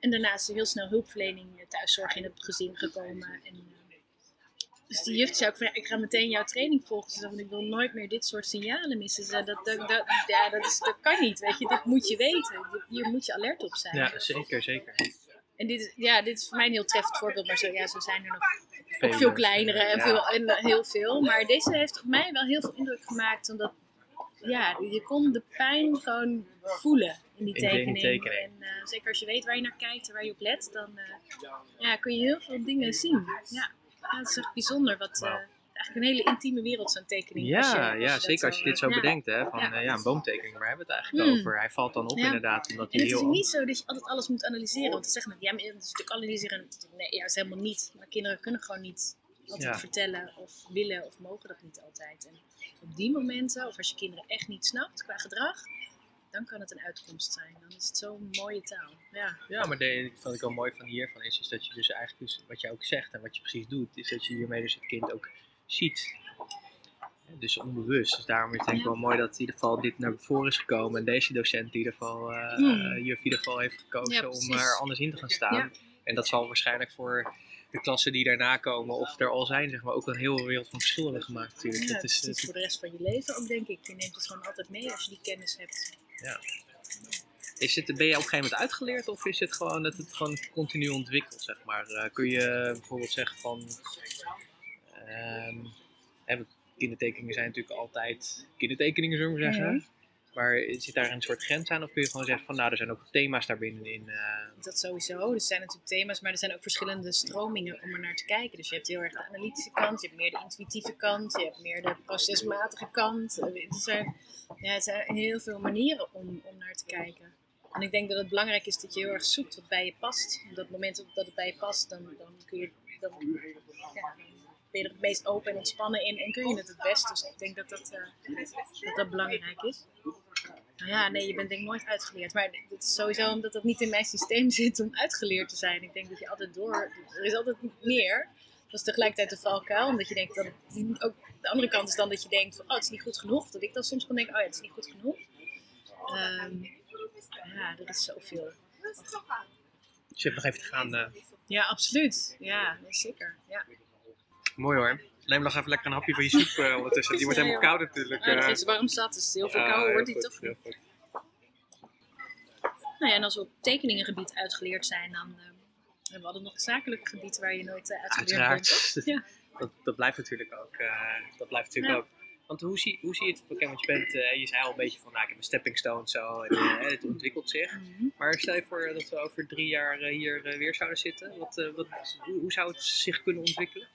En daarna is er heel snel hulpverlening, eh, thuiszorg in het gezin gekomen. En, eh, dus die juf zei ook van, ja, ik ga meteen jouw training volgen. Ze zei ik wil nooit meer dit soort signalen missen. Ze zei, dat, dat, dat, ja, dat, is, dat kan niet, weet je. Dit moet je weten. Hier moet je alert op zijn. Ja, zeker, zeker. En dit is, ja, dit is voor mij een heel treffend voorbeeld. Maar zo, ja, zo zijn er nog veel kleinere en, Ja. veel, en eh, heel veel. Maar deze heeft op mij wel heel veel indruk gemaakt. Omdat ja, je kon de pijn gewoon voelen in die In die tekening. tekening. En eh, zeker als je weet waar je naar kijkt en waar je op let, dan eh, ja, kun je heel veel dingen zien. Ja, ja het is echt bijzonder. Wat, eh, eigenlijk een hele intieme wereld, zo'n tekening. als je- Ja, als ja dat zeker als je dit zo ja. bedenkt. Hè, van Ja. ja. ja, een boomtekening, waar hebben we het eigenlijk Hmm. over? Hij valt dan op inderdaad, omdat En hij het is niet zo dat je altijd alles moet analyseren. Want dan zeggen ja, maar het is natuurlijk analyseren. Nee, ja, dat is helemaal niet. Maar kinderen kunnen gewoon niet altijd vertellen of willen of mogen dat niet altijd. En op die momenten, of als je kinderen echt niet snapt qua gedrag, dan kan het een uitkomst zijn. Dan is het zo'n mooie taal. Ja. Ja, maar de, wat ik wel mooi van hiervan is, is dat je dus eigenlijk, dus, wat je ook zegt en wat je precies doet, is dat je hiermee dus het kind ook ziet. Dus onbewust. Dus daarom is het denk ik Ja. wel mooi dat in ieder geval dit naar voren is gekomen. En deze docent in ieder geval, eh Hmm. juf in ieder geval heeft gekozen Ja, om er anders in te gaan staan. En dat zal waarschijnlijk voor de klassen die daarna komen, of er al zijn, zeg maar, ook een hele wereld van verschil hebben gemaakt natuurlijk. Ja, dat is, het is voor de rest van je leven ook, denk ik. Je neemt het gewoon altijd mee als je die kennis hebt. Is het, ben je op een gegeven moment uitgeleerd of is het gewoon dat het gewoon continu ontwikkelt, zeg maar? Eh, kun je bijvoorbeeld zeggen van... want kindertekeningen zijn natuurlijk altijd kindertekeningen, zullen we zeggen. Maar zit daar een soort grens aan of kun je gewoon zeggen van nou, er zijn ook thema's daarbinnen in... eh, Dat sowieso. Dus er zijn natuurlijk thema's, maar er zijn ook verschillende stromingen om er naar te kijken. Dus je hebt heel erg de analytische kant, je hebt meer de intuïtieve kant, je hebt meer de procesmatige kant. Het zijn, ja, het zijn heel veel manieren om, om naar te kijken. En ik denk dat het belangrijk is dat je heel erg zoekt wat bij je past. Op dat moment dat het bij je past, dan, dan kun je dan, ja, ben je er het meest open en ontspannen in en kun je het het best. Dus ik denk dat dat, eh, dat, dat belangrijk is. Nou ja, nee, je bent denk ik nooit uitgeleerd. Maar dat is sowieso omdat dat niet in mijn systeem zit om uitgeleerd te zijn. Ik denk dat je altijd door... Er is altijd meer. Dat is tegelijkertijd de valkuil. Omdat je denkt dat het ook... De andere kant is dan dat je denkt van... Oh, het is niet goed genoeg. Dat ik dan soms kan denken... Oh ja, het is niet goed genoeg. Ehm, ja, er is zoveel. Dus je hebt nog even te gaan. eh, Ja, absoluut. Ja, nee, zeker. Ja. Mooi hoor. Neem nog even lekker een hapje van je soep eh, ondertussen. Die wordt Ja, helemaal koud natuurlijk. Eh. dat is warm zat. Dus heel veel Ja, kou heel wordt die goed, toch niet. goed. Nou ja, en als we op tekeningengebied uitgeleerd zijn, dan eh, hebben we altijd nog het zakelijke gebied waar je nooit uh, uitgeleerd Uiteraard. bent. Ja. Dat, dat blijft natuurlijk ook. eh, dat blijft natuurlijk Ja. ook. Want hoe zie, hoe zie je het? Oké, want je, bent, eh, je zei al een beetje van, nou, ik heb een stepping stone zo en eh, het ontwikkelt zich. Mhm. Maar stel je voor dat we over drie jaar eh, hier eh, weer zouden zitten. Wat, eh, wat, hoe, hoe zou het zich kunnen ontwikkelen?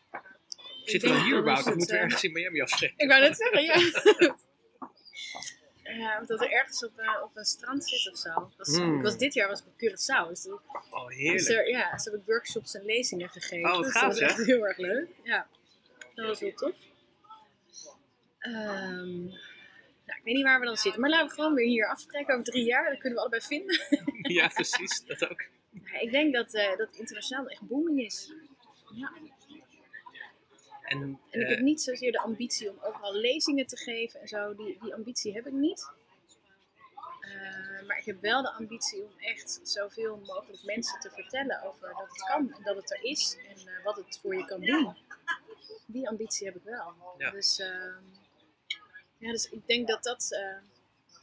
Zitten we denk hier dat moeten we eh, ergens in Miami afspreken? Ik wou net zeggen, ja. Ja, dat er ergens op, eh, op een strand zit of zo. Dat is- Mm. ik was dit jaar was ik op Curaçao. Dus, Oh, dus heerlijk. er, ja, dus heb ik workshops en lezingen gegeven. Oh, Dus gaaf, dat was echt heel erg leuk. Ja, dat was heel tof. Ehm, nou, ik weet niet waar we dan zitten. Maar laten we gewoon weer hier afspreken over drie jaar. Dan kunnen we allebei vinden. ja, precies. Dat ook. Ja, ik denk dat, eh, dat internationaal echt booming is. Ja. En, En ik eh, heb niet zozeer de ambitie om overal lezingen te geven en zo. Die, die ambitie heb ik niet. Eh, maar ik heb wel de ambitie om echt zoveel mogelijk mensen te vertellen over dat het kan en dat het er is en eh, wat het voor je kan doen. Die ambitie heb ik wel. Ja. Dus, ehm, ja, dus ik denk dat dat, eh,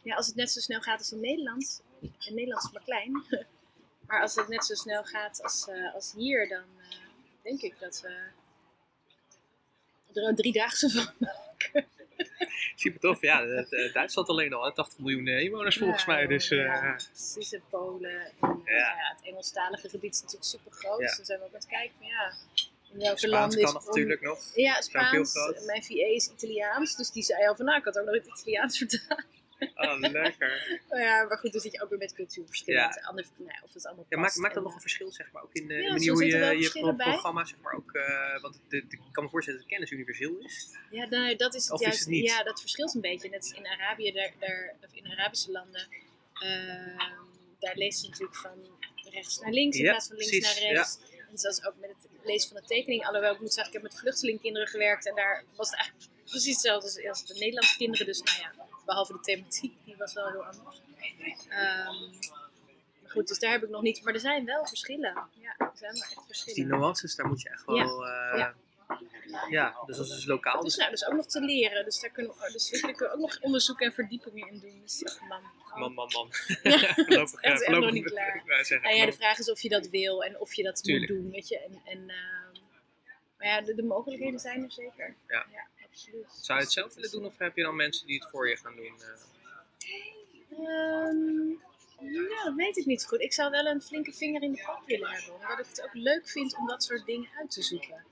ja, als het net zo snel gaat als in Nederland, en Nederland is maar klein, maar als het net zo snel gaat als, eh, als hier, dan eh, denk ik dat we er een driedaagse van maken. Super tof. Ja, het, eh, Duitsland alleen al, hè, 80 miljoen eh, inwoners volgens Ja, mij. Dus eh, ja, precies, en Polen. En, Ja. ja. het Engelstalige gebied is natuurlijk super groot. Dus dan zijn we ook aan het kijken ja, in welke Spaans landen is kan om- natuurlijk nog. Ja, Spaans. Mijn VA is Italiaans, dus die zei al van nou, ik had ook nog het Italiaans vertaald. Oh, lekker. Nou ja, maar goed, dan zit je ook weer met cultuurverschillen. Ja. Het Ander, nou, ja, of het allemaal Ja, maakt, maakt dat nog een verschil, zeg maar, ook in de, Ja, de manier hoe je je verschillen pro- bij. programma, zeg maar, ook, eh, want de, de- ik kan me voorstellen dat de kennis universeel is. Ja, nou, dat is het Of is juist. het niet? Ja, dat verschilt een beetje. Net als in Arabië, daar, daar, of in Arabische landen, ehm, daar lees je natuurlijk van rechts naar links in plaats van links precies, naar rechts. En is ook met het lezen van de tekening. Alhoewel ik moet zeggen, ik heb met vluchtelingkinderen gewerkt en daar was het eigenlijk precies hetzelfde als, als de Nederlandse kinderen. Dus nou ja, behalve de thematiek, die was wel heel anders. Ehm, maar goed, dus daar heb ik nog niet. Maar er zijn wel verschillen. Ja, er zijn wel echt Dus die verschillen. nuances, daar moet je echt wel... eh, Ja. ja. dus dat is dus lokaal. Dus nou, dus ook nog te leren. Dus daar kunnen we, dus daar kunnen we ook nog onderzoeken en verdiepingen in doen. Dus man. man, man, man. Ja, voorlopig, echt nog niet klaar. Nou ja, de vraag is of je dat wil en of je dat Tuurlijk. moet doen, weet je. En, en, ehm, maar ja, de, de mogelijkheden zijn er zeker. Ja. Absoluut. Zou je het zelf willen doen of heb je dan mensen die het voor je gaan doen? ja, dat weet ik niet goed. Ik zou wel een flinke vinger in de pap willen hebben. Omdat ik het ook leuk vind om dat soort dingen uit te zoeken.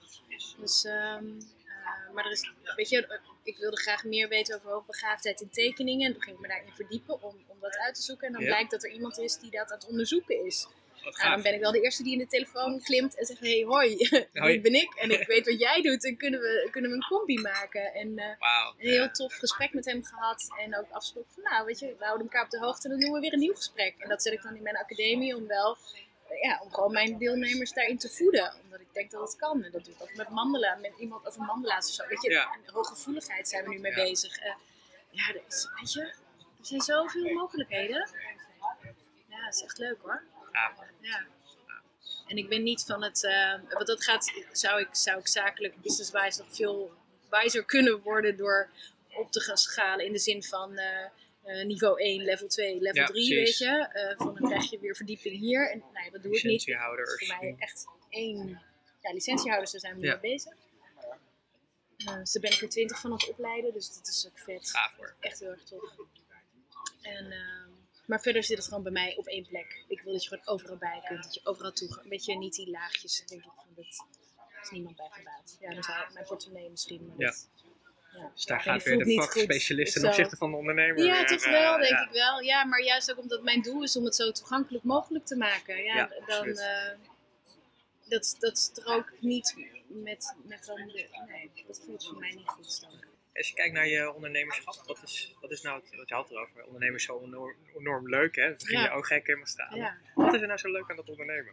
Dus, ehm, eh, maar er is, weet je, eh, ik wilde graag meer weten over hoogbegaafdheid in tekeningen. En toen ging ik me daarin verdiepen om, om dat uit te zoeken. En dan Ja. blijkt dat er iemand is die dat aan het onderzoeken is. Nou, gaaf. dan ben ik wel de eerste die in de telefoon klimt en zegt: Hey, hoi, dit ben ik en ik weet wat jij doet. En kunnen we, kunnen we een combi maken? En eh, een heel tof gesprek met hem gehad. En ook afgesproken van: Nou, weet je, we houden elkaar op de hoogte en dan doen we weer een nieuw gesprek. En dat zet ik dan in mijn academie om wel. eh, Ja, om gewoon mijn deelnemers daarin te voeden. Omdat ik denk dat het kan. En dat doe ik ook met mandelen. Met iemand over mandela's of zo. Weet je, Ja. en hooggevoeligheid zijn we nu mee Ja. bezig. Eh, ja, er is, weet je, er zijn zoveel mogelijkheden. Ja, dat is echt leuk hoor. Ja. En ik ben niet van het, eh, want dat gaat, zou ik, zou ik zakelijk, business-wise nog veel wijzer kunnen worden door op te gaan schalen in de zin van eh, eh, niveau 1, level 2, level Ja, 3, precies. weet je. Eh, van dan krijg je weer verdieping hier. En nee, dat doe ik niet. Dat Licentiehouders. is voor mij echt één, ja, licentiehouders, daar zijn we Ja. mee bezig. Eh, dus daar ben ik er twintig van aan het opleiden, dus dat is ook vet. Gaaf hoor. Echt heel erg tof. En, ehm, maar verder zit het gewoon bij mij op één plek. Ik wil dat je gewoon overal bij kunt. Dat je overal toe Een beetje niet die laagjes, denk ik. Van dat is niemand bij gebaat. Ja, dan zou mijn portemonnee misschien. Maar Ja. dat, ja. Dus daar Ja, gaat weer de vakspecialist ten opzichte van de ondernemer. Ja, weer, toch eh, wel, denk ja. ik wel. Ja, maar juist ook omdat mijn doel is om het zo toegankelijk mogelijk te maken. Ja, Ja, dan, eh, dat, dat strookt niet met, met dan de, nee, dat voelt voor mij niet goed. Dan. Als je kijkt naar je ondernemerschap, wat is, wat is nou het, wat je had erover? Ondernemen is zo enorm, enorm leuk, hè? Dat ging je ook gek helemaal staan. Ja. Wat is er nou zo leuk aan dat ondernemen?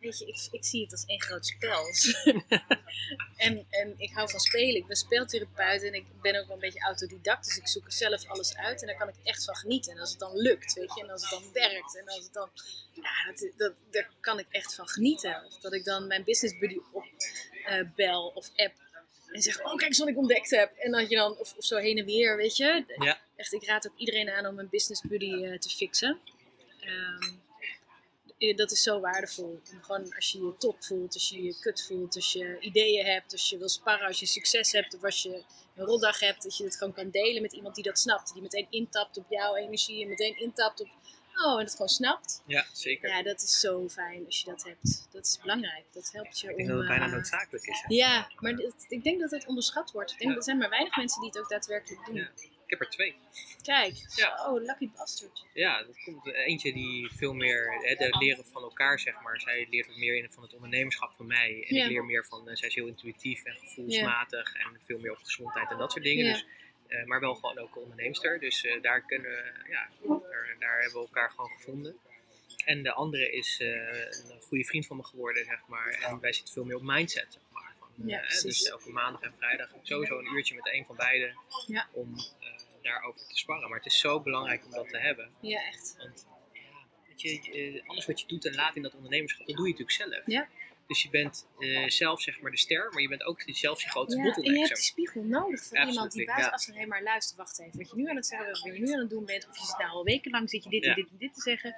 Weet je, ik, ik zie het als één groot spel. en, en ik hou van spelen. Ik ben speeltherapeut en ik ben ook wel een beetje autodidact. Dus ik zoek er zelf alles uit en daar kan ik echt van genieten. En als het dan lukt, weet je, en als het dan werkt en als het dan... Ja, dat, dat, daar kan ik echt van genieten. Of dat ik dan mijn business buddy op eh, bel of app en zeg, oh kijk eens wat ik ontdekt heb. En dat je dan, of, of zo heen en weer, weet je. Ja. Echt, ik raad ook iedereen aan om een business buddy eh, te fixen. Ehm, eh, dat is zo waardevol. Gewoon als je je top voelt, als je je kut voelt, als je ideeën hebt, als je wil sparren, als je succes hebt of als je een rotdag hebt, dat je het gewoon kan delen met iemand die dat snapt. Die meteen intapt op jouw energie en meteen intapt op, en het gewoon snapt. Ja, zeker. Ja, dat is zo fijn als je dat hebt. Dat is belangrijk. Dat helpt je ik om... denk dat het bijna eh, noodzakelijk is. hè? ja, maar dit- ik denk dat het onderschat wordt. Ik denk, Ja. Er zijn maar weinig mensen die het ook daadwerkelijk doen. Ja. Ik heb er twee. Kijk, Ja. oh, lucky bastard. Ja, dat komt eentje die veel meer hè, de leren van elkaar, zeg maar. Zij leert wat meer in van het ondernemerschap van mij. En Ja. ik leer meer van, eh, zij is heel intuïtief en gevoelsmatig en veel meer op gezondheid en dat soort dingen. Ja. Dus, eh, maar wel gewoon ook een onderneemster. Dus eh, daar, kunnen, we, ja, daar, daar hebben we elkaar gewoon gevonden. En de andere is eh, een goede vriend van me geworden, zeg maar. En wij zitten veel meer op mindset, zeg maar. Van, Ja, precies. dus elke maandag en vrijdag sowieso een uurtje met een van beiden Ja. om daarover te sparren. Maar het is zo belangrijk om dat te hebben. Ja, echt. Want ja, weet je, alles wat je doet en laat in dat ondernemerschap, dat doe je natuurlijk zelf. Ja. Dus je bent eh, zelf zeg maar de ster, maar je bent ook zelf je grootste Ja, en bottleneck. je hebt die spiegel nodig van iemand die buiten ja. afstand helemaal luistert. Wacht even, wat je nu aan het zeggen bent, wat je nu aan het doen bent. Of je zit nou al wekenlang, zit je dit Ja. en dit en dit te zeggen.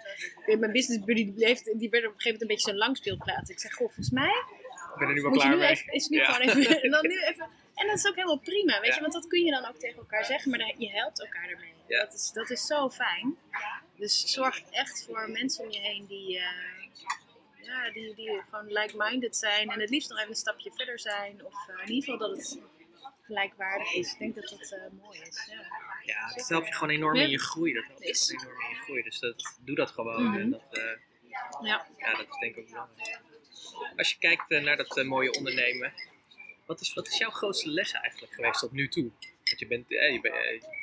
Mijn business buddy die, bleef, die werd op een gegeven moment een beetje zo'n langspeelplaat. Ik zeg, goh, volgens mij Ik ben er nu wel klaar nu even, is nu Ja. gewoon even, en dan nu even. En dat is ook helemaal prima, weet Ja. je, want dat kun je dan ook tegen elkaar zeggen, maar je helpt elkaar ermee. Ja. Dat, is, dat is zo fijn. Dus zorg echt voor mensen om je heen die, eh, ja, die, die gewoon like-minded zijn en het liefst nog even een stapje verder zijn. Of eh, in ieder geval dat het gelijkwaardig is. Ik denk dat dat eh, mooi is. Ja. Ja, dat helpt je gewoon enorm in je groei. Dat helpt je Is. gewoon enorm in je groei. Dus dat, doe dat gewoon. Mhm. En dat, eh, Ja. ja, dat is denk ik ook belangrijk. Als je kijkt naar dat mooie ondernemen, wat is, wat is jouw grootste les eigenlijk geweest tot nu toe? Want je bent, eh, je, bent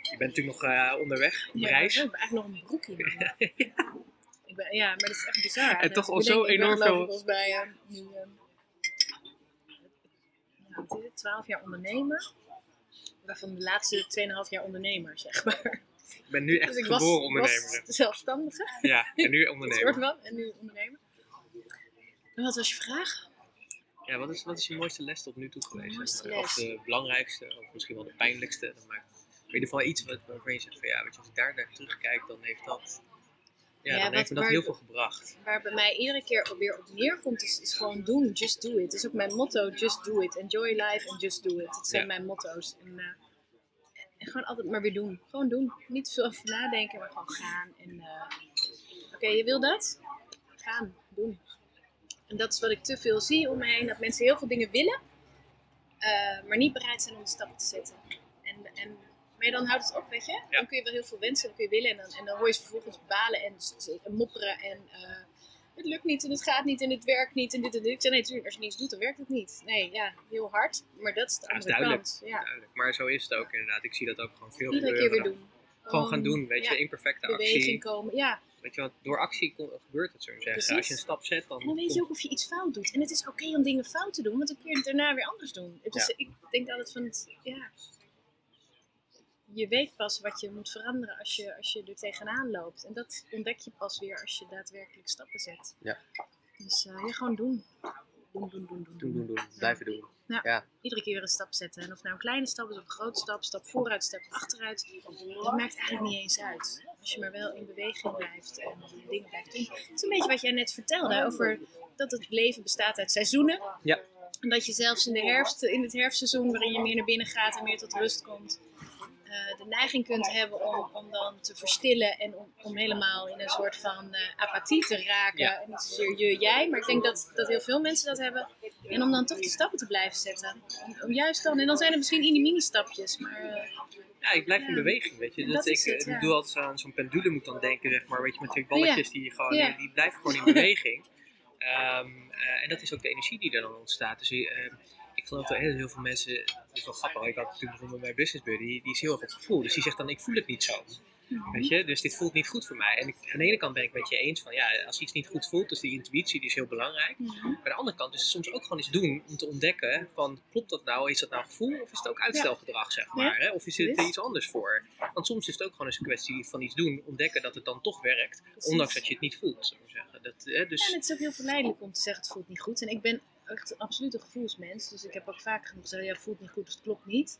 je bent natuurlijk nog onderweg, op Ja, reis. Ik heb eigenlijk nog een broekje. Ben, ja, maar dat is echt bizar. En toch al zo enorm veel- ik, mij eh, nu, eh, ja, het, 12 jaar ondernemen. Waarvan de laatste 2,5 jaar ondernemer, zeg maar. Ik ben nu echt Dus ik geboren was, ondernemer. was zelfstandige. Ja, en nu ondernemer. soort van. En nu ondernemer. En wat was je vraag? Ja, wat is, wat is je mooiste les tot nu toe geweest? Of de belangrijkste, of misschien wel de pijnlijkste. Dat maakt in ieder geval iets wat, waarvan je zegt van ja, weet je, als ik daar naar terugkijk, dan heeft dat, ja, Ja, dan heeft me dat waar- heel veel gebracht. Waar bij mij iedere keer weer op neerkomt, is, is gewoon doen. Just do it. Dat is ook mijn motto. Just do it. Enjoy life and just do it. Dat zijn Ja. mijn motto's. En, eh, en gewoon altijd maar weer doen. Gewoon doen. Niet veel over nadenken, maar gewoon gaan. En eh, oké, je wil dat? Gaan. Doen. En dat is wat ik te veel zie om me heen. Dat mensen heel veel dingen willen, eh, maar niet bereid zijn om de stappen te zetten. Maar dan houdt het op, weet je. Dan kun je wel heel veel wensen, dan kun je willen. En dan, en dan hoor je ze vervolgens balen en, en mopperen. En eh, het lukt niet en het gaat niet en het werkt niet en dit en dit. Nee, natuurlijk, als je niets doet, dan werkt het niet. Nee, ja, heel hard. Maar dat is de Ja, dat is andere duidelijk. kant. Ja, Duidelijk. Maar zo is het ook inderdaad. Ik zie dat ook gewoon veel iedere keer weer doen. Gewoon gaan doen, weet je, imperfecte beweging actie. komen, ja. Weet je, want door actie gebeurt het zo zeggen. Precies. Als je een stap zet, dan, En dan weet je ook of je iets fout doet. En het is oké om dingen fout te doen, want dan kun je het daarna weer anders doen. Is, Ja. Ik denk altijd van, het, ja, je weet pas wat je moet veranderen als je, als je er tegenaan loopt. En dat ontdek je pas weer als je daadwerkelijk stappen zet. Ja. Dus ja, gewoon doen. Doen, doen, doen, doen. doen, doen, doen. Blijven doen. Iedere keer weer een stap zetten. En of nou een kleine stap is of een grote stap, stap vooruit, stap achteruit. Dat maakt eigenlijk niet eens uit. Als je maar wel in beweging blijft en dingen blijft doen. Het is een beetje wat jij net vertelde over dat het leven bestaat uit seizoenen. Ja. En dat je zelfs in, de herfst, in het herfstseizoen, waarin je meer naar binnen gaat en meer tot rust komt, de neiging kunt hebben om, om dan te verstillen en om, om helemaal in een soort van eh, apathie te raken. Ja. En niet zozeer je, jij, maar ik denk dat, dat heel veel mensen dat hebben. En om dan toch die stappen te blijven zetten. Om, juist dan, en dan zijn er misschien in die mini-stapjes, maar eh, Ja, ik blijf in beweging, weet je. Dat ik, het, ik ja. doe altijd aan zo'n pendule moet dan denken, zeg maar. Weet je, met twee balletjes die gewoon, die, blijven gewoon in beweging. Eh, en dat is ook de energie die er dan ontstaat. Dus eh, ik geloof dat heel, heel veel mensen, het is wel grappig, ik had natuurlijk bijvoorbeeld mijn business buddy, die, die is heel erg op gevoel. Dus die zegt dan, ik voel het niet zo. Weet je, dus dit voelt niet goed voor mij. En ik, aan de ene kant ben ik met je eens van, ja, als iets niet goed voelt, dus die intuïtie die is heel belangrijk. mhm. Maar aan de andere kant is het soms ook gewoon eens doen om te ontdekken van klopt dat nou, is dat nou gevoel of is het ook uitstelgedrag zeg maar. Hè? Of is het er iets anders voor? Want soms is het ook gewoon eens een kwestie van iets doen, ontdekken dat het dan toch werkt, Precies. ondanks dat je het niet voelt. Zou ik zeggen. Dat, hè, Ja, dus, en het is ook heel verleidelijk om te zeggen het voelt niet goed. En ik ben echt absoluut een gevoelsmens. Dus ik heb ook vaak genoeg gezegd, ja, voelt niet goed, dus het klopt niet.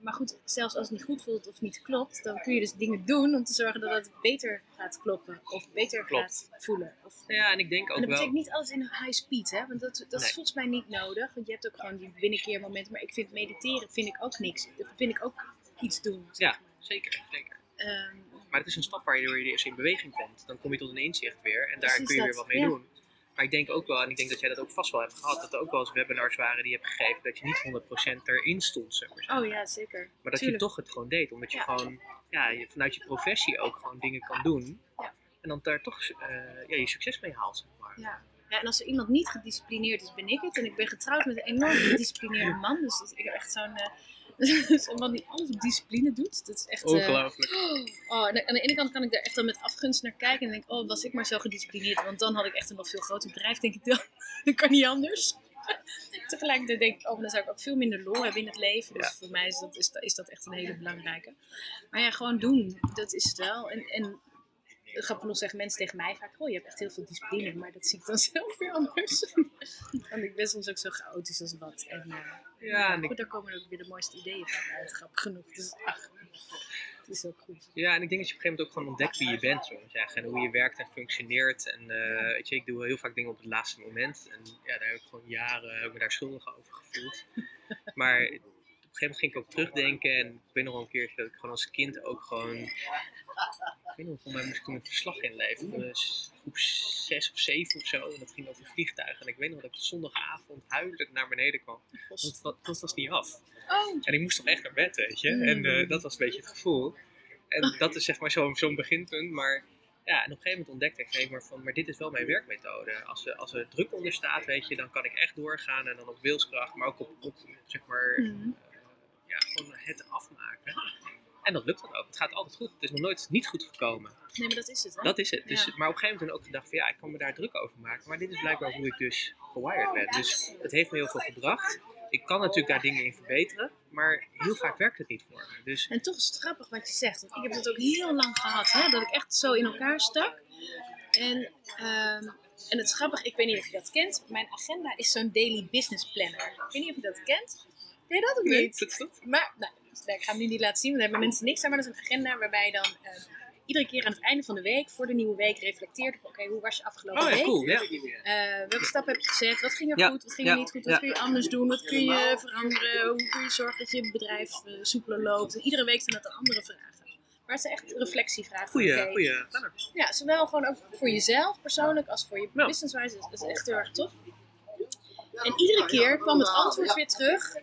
Maar goed, zelfs als het niet goed voelt of niet klopt, dan kun je dus dingen doen om te zorgen dat het beter gaat kloppen. Of beter Klopt. gaat voelen. Of, ja, en ik denk en ook dat wel. betekent niet alles in high speed, hè? Want dat, dat is volgens mij niet nodig. Want je hebt ook gewoon die binnenkeermomenten. Maar ik vind mediteren vind ik ook niks. Dat vind ik ook iets doen. zeg Ja, zeker, zeker. maar. Ehm, Maar het is een stap waardoor je eerst in beweging komt. Dan kom je tot een inzicht weer en daar kun je weer dat, wat mee ja. doen. Maar ik denk ook wel, en ik denk dat jij dat ook vast wel hebt gehad, dat er ook wel eens webinars waren die je hebt gegeven dat je niet 100% erin stond, zeg maar. oh ja, zeker. Maar dat Tuurlijk. je toch het gewoon deed. Omdat je Ja. gewoon ja, je, vanuit je professie ook gewoon dingen kan doen. Ja. En dan daar toch eh, ja, je succes mee haalt, zeg maar. Ja. ja, en als er iemand niet gedisciplineerd is, ben ik het. En ik ben getrouwd met een enorm gedisciplineerde man. Dus dat- ik heb echt zo'n eh, man die alles op discipline doet. Dat is echt... eh, Ongelooflijk. oh, aan de ene kant kan ik daar echt dan met afgunst naar kijken. En denk oh, was ik maar zo gedisciplineerd. Want dan had ik echt een nog veel groter bedrijf, denk ik dan. dat kan niet anders. Tegelijkertijd denk ik, oh, dan zou ik ook veel minder lol hebben in het leven. Dus Ja. voor mij is dat, is, is dat echt een hele belangrijke. Maar ja, gewoon doen, dat is het wel. En, en grappig genoeg zeggen mensen tegen mij vaak, oh, je hebt echt heel veel discipline. Maar dat zie ik dan zelf weer anders. Want ik ben soms ook zo chaotisch als wat. En, eh, Ja, en ik, goed, daar komen ook weer de mooiste ideeën van uit, grappig genoeg. Dus, ach, Dat is ook goed. Ja, en ik denk dat je op een gegeven moment ook gewoon ontdekt wie je bent, zo zeggen. En hoe je werkt en functioneert. En eh, weet je, ik doe heel vaak dingen op het laatste moment. En ja, daar heb ik gewoon jaren heb ik me daar schuldig over gevoeld. maar op een gegeven moment ging ik ook terugdenken. En ik weet nog wel een keer dat ik gewoon als kind ook gewoon... Ik weet nog, volgens mij moest ik een verslag inleveren. Dus groep 6 of 7 of zo. En dat ging over vliegtuigen. En ik weet nog dat ik zondagavond huilend naar beneden kwam. Want dat, dat was niet af. Oh, En ik moest toch echt naar bed, weet je. En eh, dat was een beetje het gevoel. En dat is zeg maar zo'n zo'n beginpunt. Maar ja, en op een gegeven moment ontdekte ik maar, van, maar dit is wel mijn werkmethode. Als er, als er druk onder staat, weet je, dan kan ik echt doorgaan. En dan op wilskracht, maar ook op, op zeg maar, Mhm. eh, ja, gewoon het afmaken. En dat lukt dan ook. Het gaat altijd goed. Het is nog nooit niet goed gekomen. nee, maar dat is het, hè? Dat is het. Dus, Ja. Maar op een gegeven moment ook gedacht van ja, ik kan me daar druk over maken. Maar dit is blijkbaar hoe ik dus gewired ben. Dus het heeft me heel veel gebracht. Ik kan natuurlijk daar dingen in verbeteren. Maar heel vaak werkt het niet voor me. Dus En toch is het grappig wat je zegt. Want ik heb het ook heel lang gehad, hè, dat ik echt zo in elkaar stak. En, ehm, en het is grappig, ik weet niet of je dat kent. Mijn agenda is zo'n daily business planner. Ik weet niet of je dat kent. Ken je dat of nee, niet? dat is dat. Maar, nou, ik ga hem nu niet laten zien, want daar hebben mensen niks aan. Maar dat is een agenda waarbij je dan eh, iedere keer aan het einde van de week, voor de nieuwe week, reflecteert op: oké, hoe was je afgelopen Oh ja, week? cool. Ja. Eh, welke stappen heb je gezet? Wat ging er Ja, goed? Wat ging er niet goed? Wat kun je anders doen? Wat kun je veranderen? Hoe kun je zorgen dat je bedrijf eh, soepeler loopt? En iedere week zijn dat een andere vragen. Maar het zijn echt reflectievragen. Goeie, oké, goeie. Ja, zowel gewoon ook voor jezelf persoonlijk als voor je Ja. businesswise. Dat is echt heel erg tof. En iedere keer kwam het antwoord weer terug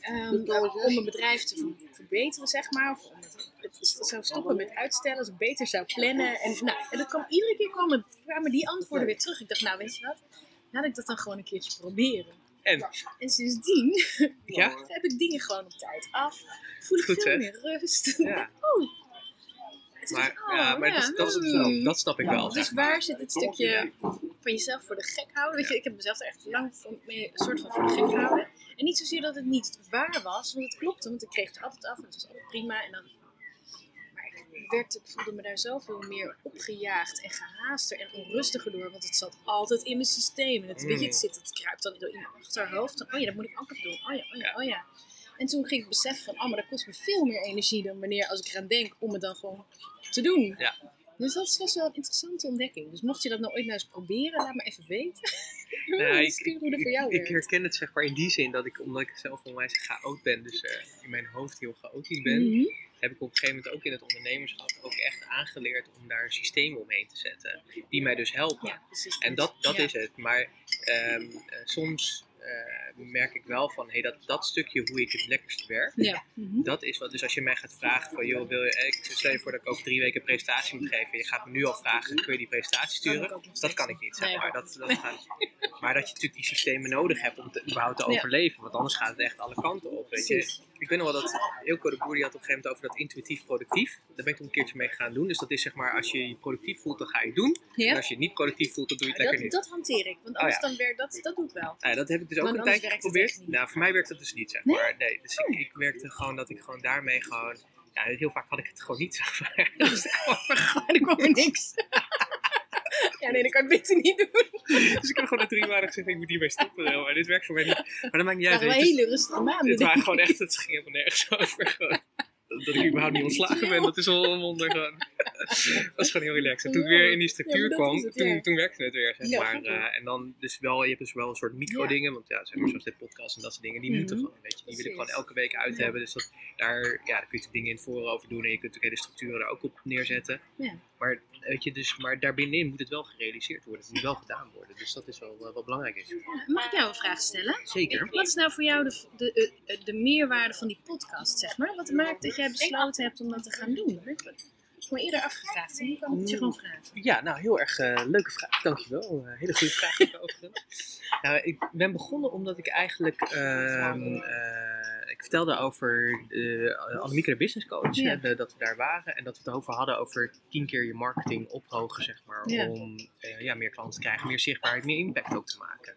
ehm, om een bedrijf te ver- verbeteren, zeg maar. Of om het, zou stoppen met uitstellen, als ik beter zou plannen. En, nou, en dat kwam, iedere keer kwamen, kwamen die antwoorden weer terug. Ik dacht, nou weet je wat, laat ik dat dan gewoon een keertje proberen. En En sindsdien ja, heb ik dingen gewoon op tijd af. Voel ik Goed, veel hè? meer rust. ja. Oh. Het is- Maar, oh, ja, maar dat, dat, is het wel. hmm. dat snap ik wel. Dus waar zit het stukje van jezelf voor de gek houden? Weet je, ik heb mezelf er echt lang voor, mee, een soort van voor de gek gehouden. En niet zozeer dat het niet waar was, want het klopte, want ik kreeg het altijd af en het was altijd prima. En dan, maar ik, werd, ik voelde me daar zoveel meer opgejaagd en gehaaster en onrustiger door, want het zat altijd in mijn systeem. En het, weet je, het, zit, het kruipt dan in mijn achterhoofd. Oh ja, dat moet ik ook nog doen. Oh ja, oh ja, oh ja. En toen ging ik beseffen van, oh, maar dat kost me veel meer energie dan wanneer als ik eraan denk om het dan gewoon te doen. Ja. Dus dat was wel een interessante ontdekking. Dus mocht je dat nou ooit nou eens proberen, laat me even weten. Nou, ik, hoe dat voor jou ik herken het zeg maar in die zin dat ik, omdat ik zelf onwijs chaot ben, dus eh, in mijn hoofd heel chaotisch ben, Mhm. heb ik op een gegeven moment ook in het ondernemerschap ook echt aangeleerd om daar systemen omheen te zetten. Die mij dus helpen. Ja. En dat, dat Ja. is het. Maar ehm, eh, soms eh, merk ik wel van hey, dat, dat stukje hoe ik het lekkerst werk. Ja. Mhm. Dat is wat. Dus als je mij gaat vragen van joh, wil je, eh, ik stel je voor dat ik over drie weken een presentatie moet geven. en Je gaat me nu al vragen, kun je die presentatie sturen? Dat kan ik niet, zeg Nee, maar. dat Dat, gaat, maar dat je natuurlijk die systemen nodig hebt om te, überhaupt te Ja. overleven. Want anders gaat het echt alle kanten op. Weet je. Ik weet nog wel dat Ilko de Boer die had op een gegeven moment over dat intuïtief productief. Daar ben ik toen een keertje mee gaan doen. Dus dat is zeg maar, als je je productief voelt, dan ga je het doen. En als je het niet productief voelt, dan doe je het lekker Dat, niet. dat hanteer ik, want Oh, anders dan werkt dat, dat doe ik wel. Nou, ja, dat heb ik dus ook een tijdje het geprobeerd. Nou, voor mij werkt dat dus niet, zeg maar. Nee, dus ik, ik werkte gewoon dat ik gewoon daarmee gewoon... Ja, heel vaak had ik het gewoon niet, zeg maar. Dat is gewoon En dan kwam er niks. ja, nee, dat kan ik beter niet doen. Dus ik heb gewoon na drie maanden gezegd, ik moet hiermee stoppen. Maar dit werkt voor mij niet. Maar dat maakt niet uit. waren je. hele rustige maanden. Het waren ik. gewoon echt, het ging helemaal nergens over. Gewoon. Dat ik überhaupt niet ontslagen ben, dat is al een wonder. Gewoon. Dat was gewoon heel relaxed. En toen ik weer in die structuur kwam, is het, toen, ja. toen werkte het weer, zeg maar. Eh, en dan, dus wel, je hebt dus wel een soort micro-dingen, want ja, zeg maar, zoals dit podcast en dat soort dingen, die Mhm. moeten gewoon, weet je. Die wil ik gewoon elke week uit hebben. Dus dat, daar, ja, daar kun je dingen in het forum over doen en je kunt natuurlijk hele structuren daar ook op neerzetten. Ja. Maar, weet je, dus, maar daarbinnenin moet het wel gerealiseerd worden. Het moet wel gedaan worden. Dus dat is wel eh, wat belangrijk is. Mag ik jou een vraag stellen? Zeker. Wat is nou voor jou de, de, eh, de meerwaarde van die podcast, zeg maar? Wat maakt dat jij besloten hebt om dat te gaan doen? Me eerder afgevraagd. En nu kan ik het je gewoon vragen. Ja, nou heel erg eh, leuke vraag, dankjewel. Uh, hele goede vraag overigens. nou, ik ben begonnen omdat ik eigenlijk, ehm, eh, ik vertelde over uh, Annemieke de business coach, Ja. eh, dat we daar waren en dat we het over hadden over tien keer je marketing ophogen, zeg maar, Ja. om eh, ja, meer klanten te krijgen, meer zichtbaarheid, meer impact ook te maken.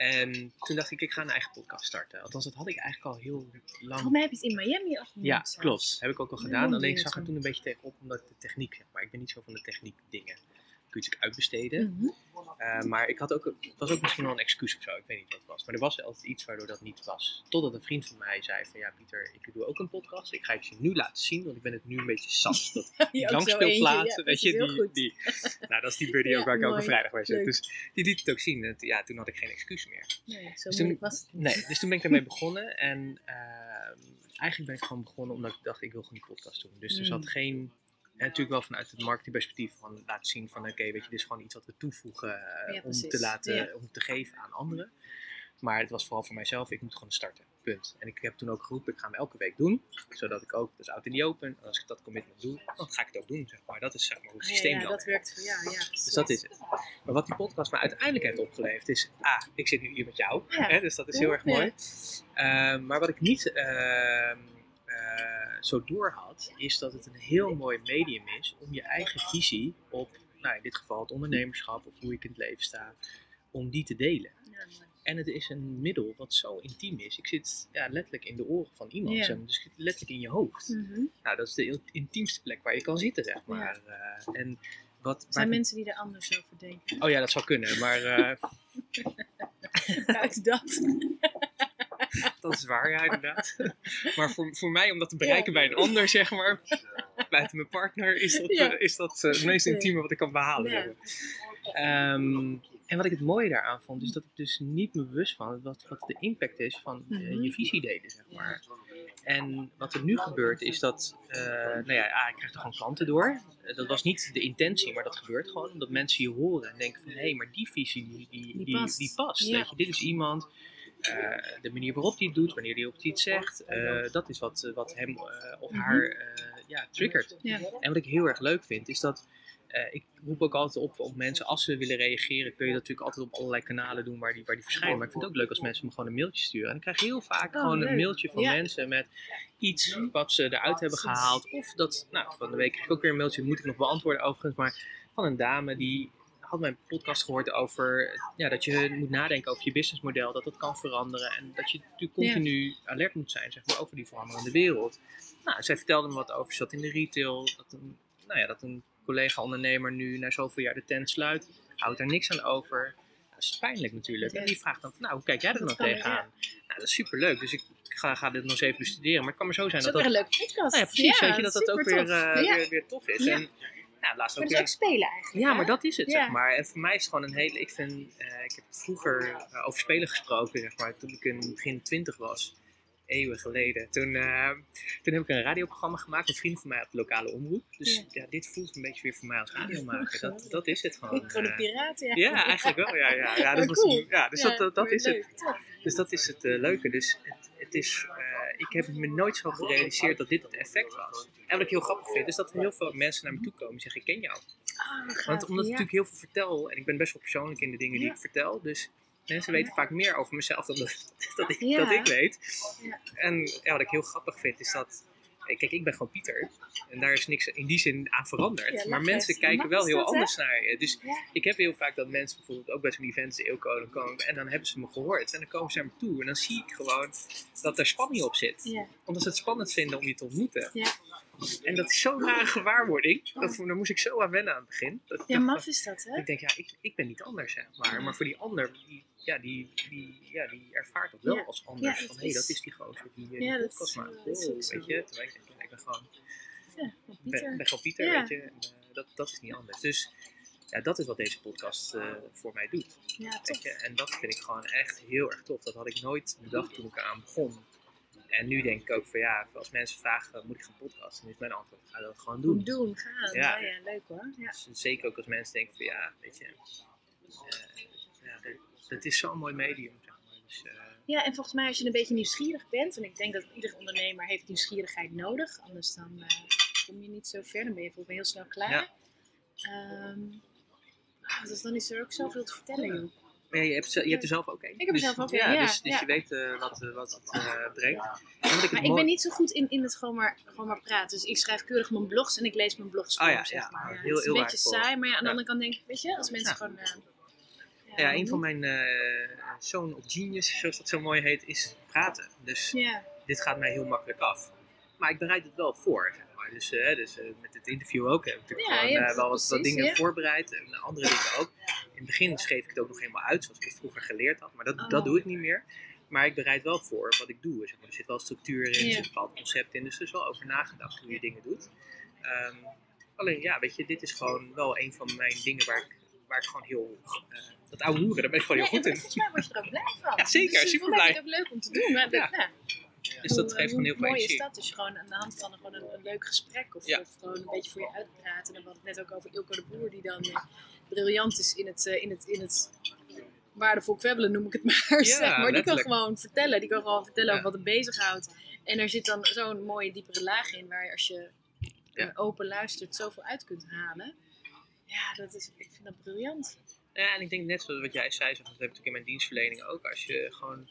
En toen dacht ik, ik ga een eigen podcast starten. Althans, dat had ik eigenlijk al heel lang Volgens mij heb je het in Miami al genoemd. ja, zelfs. klopt. Heb ik ook al gedaan. Alleen ik zag er toen een beetje tegenop omdat de techniek, zeg maar. Ik ben niet zo van de techniek dingen. Kun je natuurlijk uitbesteden. Mhm. Eh, maar ik had ook, het was ook misschien wel een excuus of zo, ik weet niet wat het was. Maar er was altijd iets waardoor dat niet was. Totdat een vriend van mij zei van ja Pieter, ik doe ook een podcast. Ik ga het je nu laten zien, want ik ben het nu een beetje zat. Dat ja, weet je, die, die, nou dat is die buddy ook waar ik elke vrijdag bij zit. Dus die liet het ook zien. En ja, toen had ik geen excuus meer. Nee, zo Dus toen- was het. Nee, dus toen ben ik daarmee begonnen. En ehm, eigenlijk ben ik gewoon begonnen omdat ik dacht, ik wil gewoon die podcast doen. Dus er Mm. zat geen... En natuurlijk wel vanuit het marketingperspectief van laten zien van oké, weet je, dit is gewoon iets wat we toevoegen eh, Ja, om te laten, Ja. om te geven aan anderen. Maar het was vooral voor mijzelf, ik moet gewoon starten. Punt. En ik heb toen ook geroepen, ik ga hem elke week doen. Zodat ik ook, dus out in the open, en als ik dat commitment doe, dan ga ik het ook doen. Zeg maar. Dat is zeg maar hoe het Ja, systeem ja, dan dat werkt voor jou, ja. dus dat is het. Maar wat die podcast me uiteindelijk heeft opgeleverd is... Ah, ik zit nu hier met jou. Ja. Hè, dus dat is Ja, heel erg ja. mooi. Ehm, maar wat ik niet ehm, eh, zo door had... is dat het een heel mooi medium is... om je eigen visie op... Nou, in dit geval het ondernemerschap... of hoe ik in het leven sta... om die te delen. Ja. En het is een middel wat zo intiem is. Ik zit ja, letterlijk in de oren van iemand. Ja. zeg maar. Dus ik zit letterlijk in je hoofd. Mhm. Nou, dat is de intiemste plek waar je kan zitten, zeg maar. Eh, en wat, Er zijn waar- mensen die er anders over denken. Oh ja, dat zou kunnen, maar eh, Buiten dat. dat is waar, ja, inderdaad. maar voor, voor mij, om dat te bereiken bij een ander, zeg maar, buiten mijn partner, is dat, Ja. eh, is dat eh, het meest intieme wat ik kan behalen. Ja. Ehm, en wat ik het mooie daaraan vond, is dat ik dus niet me bewust van wat, wat de impact is van eh, Mhm. je visie delen, zeg maar. En wat er nu gebeurt is dat, nou ja, ah, ik krijg er gewoon klanten door. Dat was niet de intentie, maar dat gebeurt gewoon. Dat mensen je horen en denken van, hé, hey, maar die visie, die, die, Die die, past. die past. Ja. Weet je, dit is iemand, eh, de manier waarop hij het doet, wanneer hij op iets zegt, eh, dat is wat, eh, wat hem of Mhm. haar ja, triggert. Ja. En wat ik heel erg leuk vind, is dat ik roep ook altijd op op mensen, als ze willen reageren, kun je dat natuurlijk altijd op allerlei kanalen doen waar die, waar die verschijnen. Maar ik vind het ook leuk als mensen me gewoon een mailtje sturen. En ik krijg heel vaak Oh, gewoon leuk. een mailtje van Ja. mensen met iets wat ze eruit hebben gehaald. Of dat, nou, van de week kreeg ik ook weer een mailtje, moet ik nog beantwoorden overigens, maar van een dame die had mijn podcast gehoord over ja, dat je moet nadenken over je businessmodel, dat dat kan veranderen en dat je natuurlijk Ja. continu alert moet zijn zeg maar, over die veranderende wereld. Nou, zij vertelde me wat over, ze zat in de retail, dat een, nou ja, dat een collega-ondernemer nu na zoveel jaar de tent sluit, houdt daar niks aan over. Dat is pijnlijk natuurlijk. En die vraagt dan van, nou, hoe kijk jij er dan tegenaan? Nou, dat is superleuk, dus ik ga, ga dit nog eens even bestuderen. Maar het kan maar zo zijn Dat dat dat... een leuke podcast. Nou ja, precies, weet je, dat dat ook weer, eh, weer, weer tof is. En nou, laatst Maar ook dat is ook spelen eigenlijk. Ja, hè? maar dat is het, Ja. zeg maar. En voor mij is het gewoon een hele... Ik vind... eh, ik heb vroeger eh, over spelen gesproken, zeg maar, toen ik in begin twintig was. Eeuwen geleden. Toen, eh, toen heb ik een radioprogramma gemaakt met vrienden van mij op de lokale omroep. Dus Ja. ja. dit voelt een beetje weer voor mij als radiomaker. Dat, dat is het gewoon. Gewoon een piraat, ja. ja, eigenlijk wel. Ja, ja, ja, dat was, cool. ja dus dat, dat, is het. leuk. Dus dat is het leuke. Dus het, het is, ik heb me nooit zo gerealiseerd dat dit het effect was. En wat ik heel grappig vind, is dat er heel veel mensen naar me toe komen en zeggen: Ik ken jou. Ah, Want omdat ik natuurlijk heel veel vertel, en ik ben best wel persoonlijk in de dingen die ik vertel. Dus mensen weten vaak meer over mezelf dan dat, dat, ik, Ja. dat ik weet. Ja. En ja, wat ik heel grappig vind, is dat. Eh, Kijk, ik ben gewoon Pieter. En daar is niks in die zin aan veranderd. Ja, maar mensen kijken wel heel dat, hè? anders naar je. Dus Ja. ik heb heel vaak dat mensen bijvoorbeeld ook bij zo'n event dan komen, en dan hebben ze me gehoord. En dan komen ze naar me toe. En dan zie ik gewoon dat er spanning op zit. Omdat ze het spannend vinden om je te ontmoeten. En dat is zo'n rare gewaarwording. Dat, daar moest ik zo aan wennen aan het begin. Dat ja, maf is dat, hè? ik denk, ja, ik, ik ben niet anders, zeg maar. Maar voor die ander, die, ja, die, die, ja, die ervaart dat wel Ja. als anders. Ja, van, hé, is- dat is die gozer die, eh, die Ja, dat podcast is- maakt. Wow, zo. weet je? Terwijl ik denk, ja, ik ben gewoon, Ja, ben, Pieter. ben gewoon Pieter, Ja. weet je. En, eh, dat, dat is niet anders. Dus ja, dat is wat deze podcast eh, voor mij doet. Ja? En dat vind ik gewoon echt heel erg tof. Dat had ik nooit bedacht toen ik eraan begon. En nu denk ik ook van ja, als mensen vragen, moet ik gaan podcasten? Dan is mijn antwoord, ga dat gewoon doen. Doen, gaan. Ja. Ja, ja, leuk hoor. Ja. Dus zeker ook als mensen denken van ja, weet je, eh, ja, dit- het is zo'n mooi medium. Zeg maar. dus, eh, ja, en volgens mij als je een beetje nieuwsgierig bent, en ik denk dat ieder ondernemer heeft nieuwsgierigheid nodig, anders dan eh, kom je niet zo ver, dan ben je volgens mij heel snel klaar. Ah, dus dan is er ook zoveel te vertellen, joh. Maar ja, je, hebt, je hebt er zelf ook een. Ik heb er zelf ook een, ja. ja, Dus, dus ja. je weet eh, wat, eh, wat het eh, brengt. Ik Maar ik ben niet zo goed in, in het gewoon maar, gewoon maar praten. Dus ik schrijf keurig mijn blogs en ik lees mijn blogs voor, Ah ja, zeg ja. maar. Ja, Heel- het is heel een beetje saai, maar ja, aan de Ja. andere kant denk ik, weet je, als mensen Ja. gewoon... eh, Ja, een van mijn eh zoon of genius, zoals dat zo mooi heet, is praten. Dus Ja, dit gaat mij heel makkelijk af. Maar ik bereid het wel voor, dus, eh, dus eh, met dit interview ook heb ik natuurlijk Ja, gewoon eh, wel wat, precies, dingen ja. voorbereid en andere dingen ook. In het begin schreef ik het ook nog helemaal uit, zoals ik het vroeger geleerd had, maar dat, dat Oh. doe ik niet meer. Maar ik bereid wel voor wat ik doe. Zeg maar. Er zit wel structuur in, er zit een bepaald concept in, dus er is wel over nagedacht hoe je dingen doet. Ehm, alleen ja, weet je, dit is gewoon wel een van mijn dingen waar ik, waar ik gewoon heel. dat oude hoeren, daar ben ik gewoon heel Ja, goed in. volgens mij word je er ook blij van. Ja, zeker, Dus ik vond superblij. het ook leuk om te doen. Maar Ja. ja. Dus dat geeft gewoon heel veel mooi is energie. dat? Dus je gewoon aan de hand van gewoon een, een leuk gesprek of, Ja. of gewoon een beetje voor je uitpraten. En we hadden het net ook over Ilko de Boer, die dan eh, briljant is in het, eh, in het, in het waardevol kwebbelen, noem ik het maar. Ja, zeg maar. Die kan gewoon vertellen. Die kan gewoon vertellen Ja. over wat hem bezighoudt. En er zit dan zo'n mooie diepere laag in, waar je als je Ja. eh, open luistert zoveel uit kunt halen. Ja, dat is, ik vind dat briljant. Ja, en ik denk net zoals wat jij zei, dat heb ik natuurlijk in mijn dienstverlening ook. Als je gewoon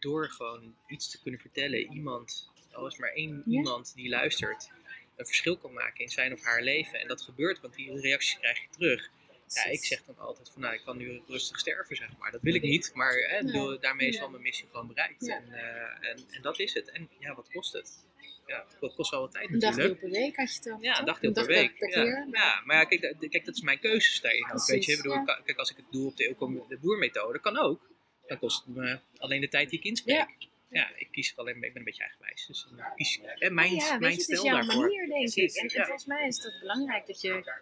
door gewoon iets te kunnen vertellen, iemand, al is maar één Ja. iemand die luistert, een verschil kan maken in zijn of haar leven. En dat gebeurt, want die reacties krijg je terug. Ja, ik zeg dan altijd van nou, ik kan nu rustig sterven, zeg maar. Dat wil ik niet, maar hè, daarmee is wel mijn missie gewoon bereikt. Ja. En, eh, en, en dat is het. En ja, wat kost het? Ja, het kost wel wat tijd Een natuurlijk. dagdeel per week had je over, Ja, toch? een dagdeel per week. Per ja. keer. ja, maar ja, kijk, dat- kijk, dat is mijn keuzes daarin ook. Weet je? Ik bedoel, Kijk, als ik het doe op de de Boermethode, kan ook. Dan kost het me alleen de tijd die ik inspreek. Ja, ik kies er alleen, ik ben een beetje eigenwijs. Dus dan kies ik hè, mijn, ja, weet mijn je, het stijl is jouw daarvoor. manier, denk ik. En, en ja. volgens mij is het belangrijk dat je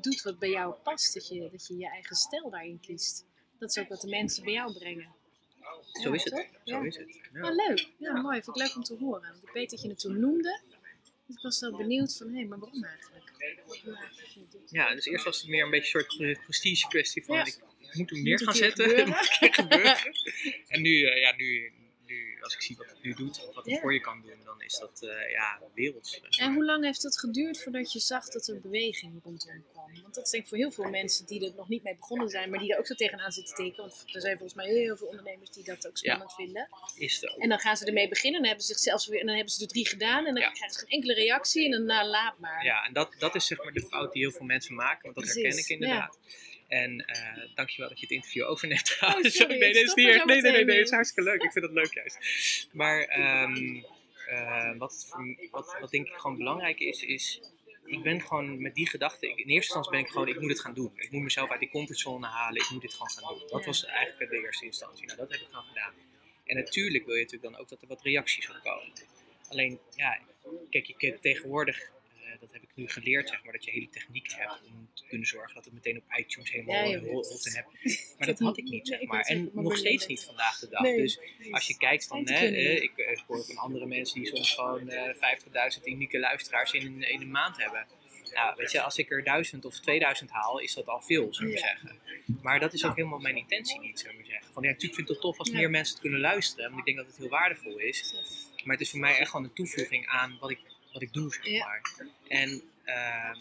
doet wat bij jou past. Dat je dat je, je eigen stijl daarin kiest. Dat is ook wat de mensen bij jou brengen. Zo Ja, is het. Zo Ja. is het. Ja. Ja, leuk. Ja, mooi. Vind ik leuk om te horen. Want ik weet dat je het toen noemde. Dus ik was wel benieuwd van, hé, maar waarom eigenlijk? Ja, dus eerst was het meer een beetje een soort pre- prestige kwestie van Ja. ik moet hem neer gaan zetten. Het moet een keer gebeuren. en nu, eh, ja, nu, nu, als ik zie wat het nu doet, of wat het Ja. voor je kan doen, dan is dat eh, ja, werelds. En hoe lang heeft het geduurd voordat je zag dat er beweging rondom kwam? Want dat is denk ik voor heel veel mensen die er nog niet mee begonnen zijn, maar die er ook zo tegenaan zitten te tekenen. Want er zijn volgens mij heel veel ondernemers die dat ook spannend vinden. Is ook. En dan gaan ze ermee beginnen en dan hebben ze zichzelf weer, en dan hebben ze er drie gedaan en dan Ja. krijgen ze geen enkele reactie en dan nou, laat maar. Ja, en dat, dat is zeg maar de fout die heel veel mensen maken, want dat Precies, herken ik inderdaad. En eh dankjewel dat je het interview overneemt Oh, sorry, nee, dit is niet erg. Nee, nee, nee, nee, het is hartstikke leuk. Ik vind dat leuk juist. Maar ehm, eh, wat, het wat, wat denk ik gewoon belangrijk is, is ik ben gewoon met die gedachte, ik- in eerste instantie ben ik gewoon, ik moet het gaan doen. Ik moet mezelf uit die comfortzone halen, ik moet dit gewoon gaan doen. Dat was eigenlijk de eerste instantie. Nou, dat heb ik gewoon gedaan. En natuurlijk wil je natuurlijk dan ook dat er wat reacties op komen. Alleen, ja, kijk, je kunt tegenwoordig, eh, dat heb ik nu geleerd, zeg maar, dat je hele techniek hebt om te kunnen zorgen dat het meteen op iTunes helemaal Ja, rolt en hebt. Maar dat had ik niet, zeg maar. En nog steeds niet vandaag de dag. Dus als je kijkt van, hè, eh, ik, eh, ik hoor van andere mensen die soms gewoon eh 50.000 unieke luisteraars in, een- in een maand hebben. Nou, weet je, als ik er 1000 of 2000 haal, is dat al veel, zou ik Ja. zeggen. Maar dat is ook helemaal mijn intentie niet, zou ik zeggen. Van, ja, natuurlijk vind ik het tof als meer mensen het kunnen luisteren, want ik denk dat het heel waardevol is. Maar het is voor mij echt gewoon een toevoeging aan wat ik, wat ik doe, zeg maar. En ehm,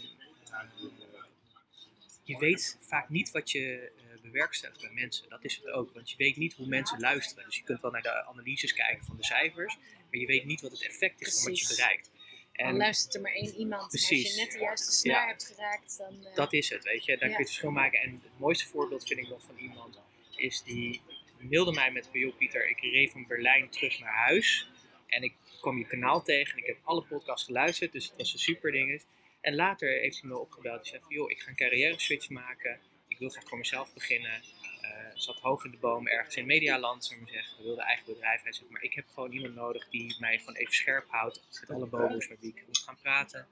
je weet vaak niet wat je eh, bewerkstelligt bij mensen. Dat is het ook, want je weet niet hoe mensen luisteren. Dus je kunt wel naar de analyses kijken van de cijfers, maar je weet niet wat het effect is van wat je bereikt. Dan En luistert er maar één iemand. En Precies. Als je net de juiste snaar Ja. hebt geraakt, dan... eh, dat is het, weet je. Daar Ja. kun je het verschil maken. En het mooiste voorbeeld vind ik nog van iemand, is die mailde mij met van, joh Pieter, ik reed van Berlijn terug naar huis. En ik kwam je kanaal tegen en ik heb alle podcasts geluisterd, dus het was een super ding. En later heeft hij me opgebeld en zei van, joh, ik ga een carrière switch maken. Ik wil graag voor mezelf beginnen. Eh, zat hoog in de bomen ergens in Medialand, zou ik maar zeggen. wilde eigen bedrijf. Hij zegt, maar ik heb gewoon iemand nodig die mij gewoon even scherp houdt. Met alle bobo's met wie ik moet gaan praten.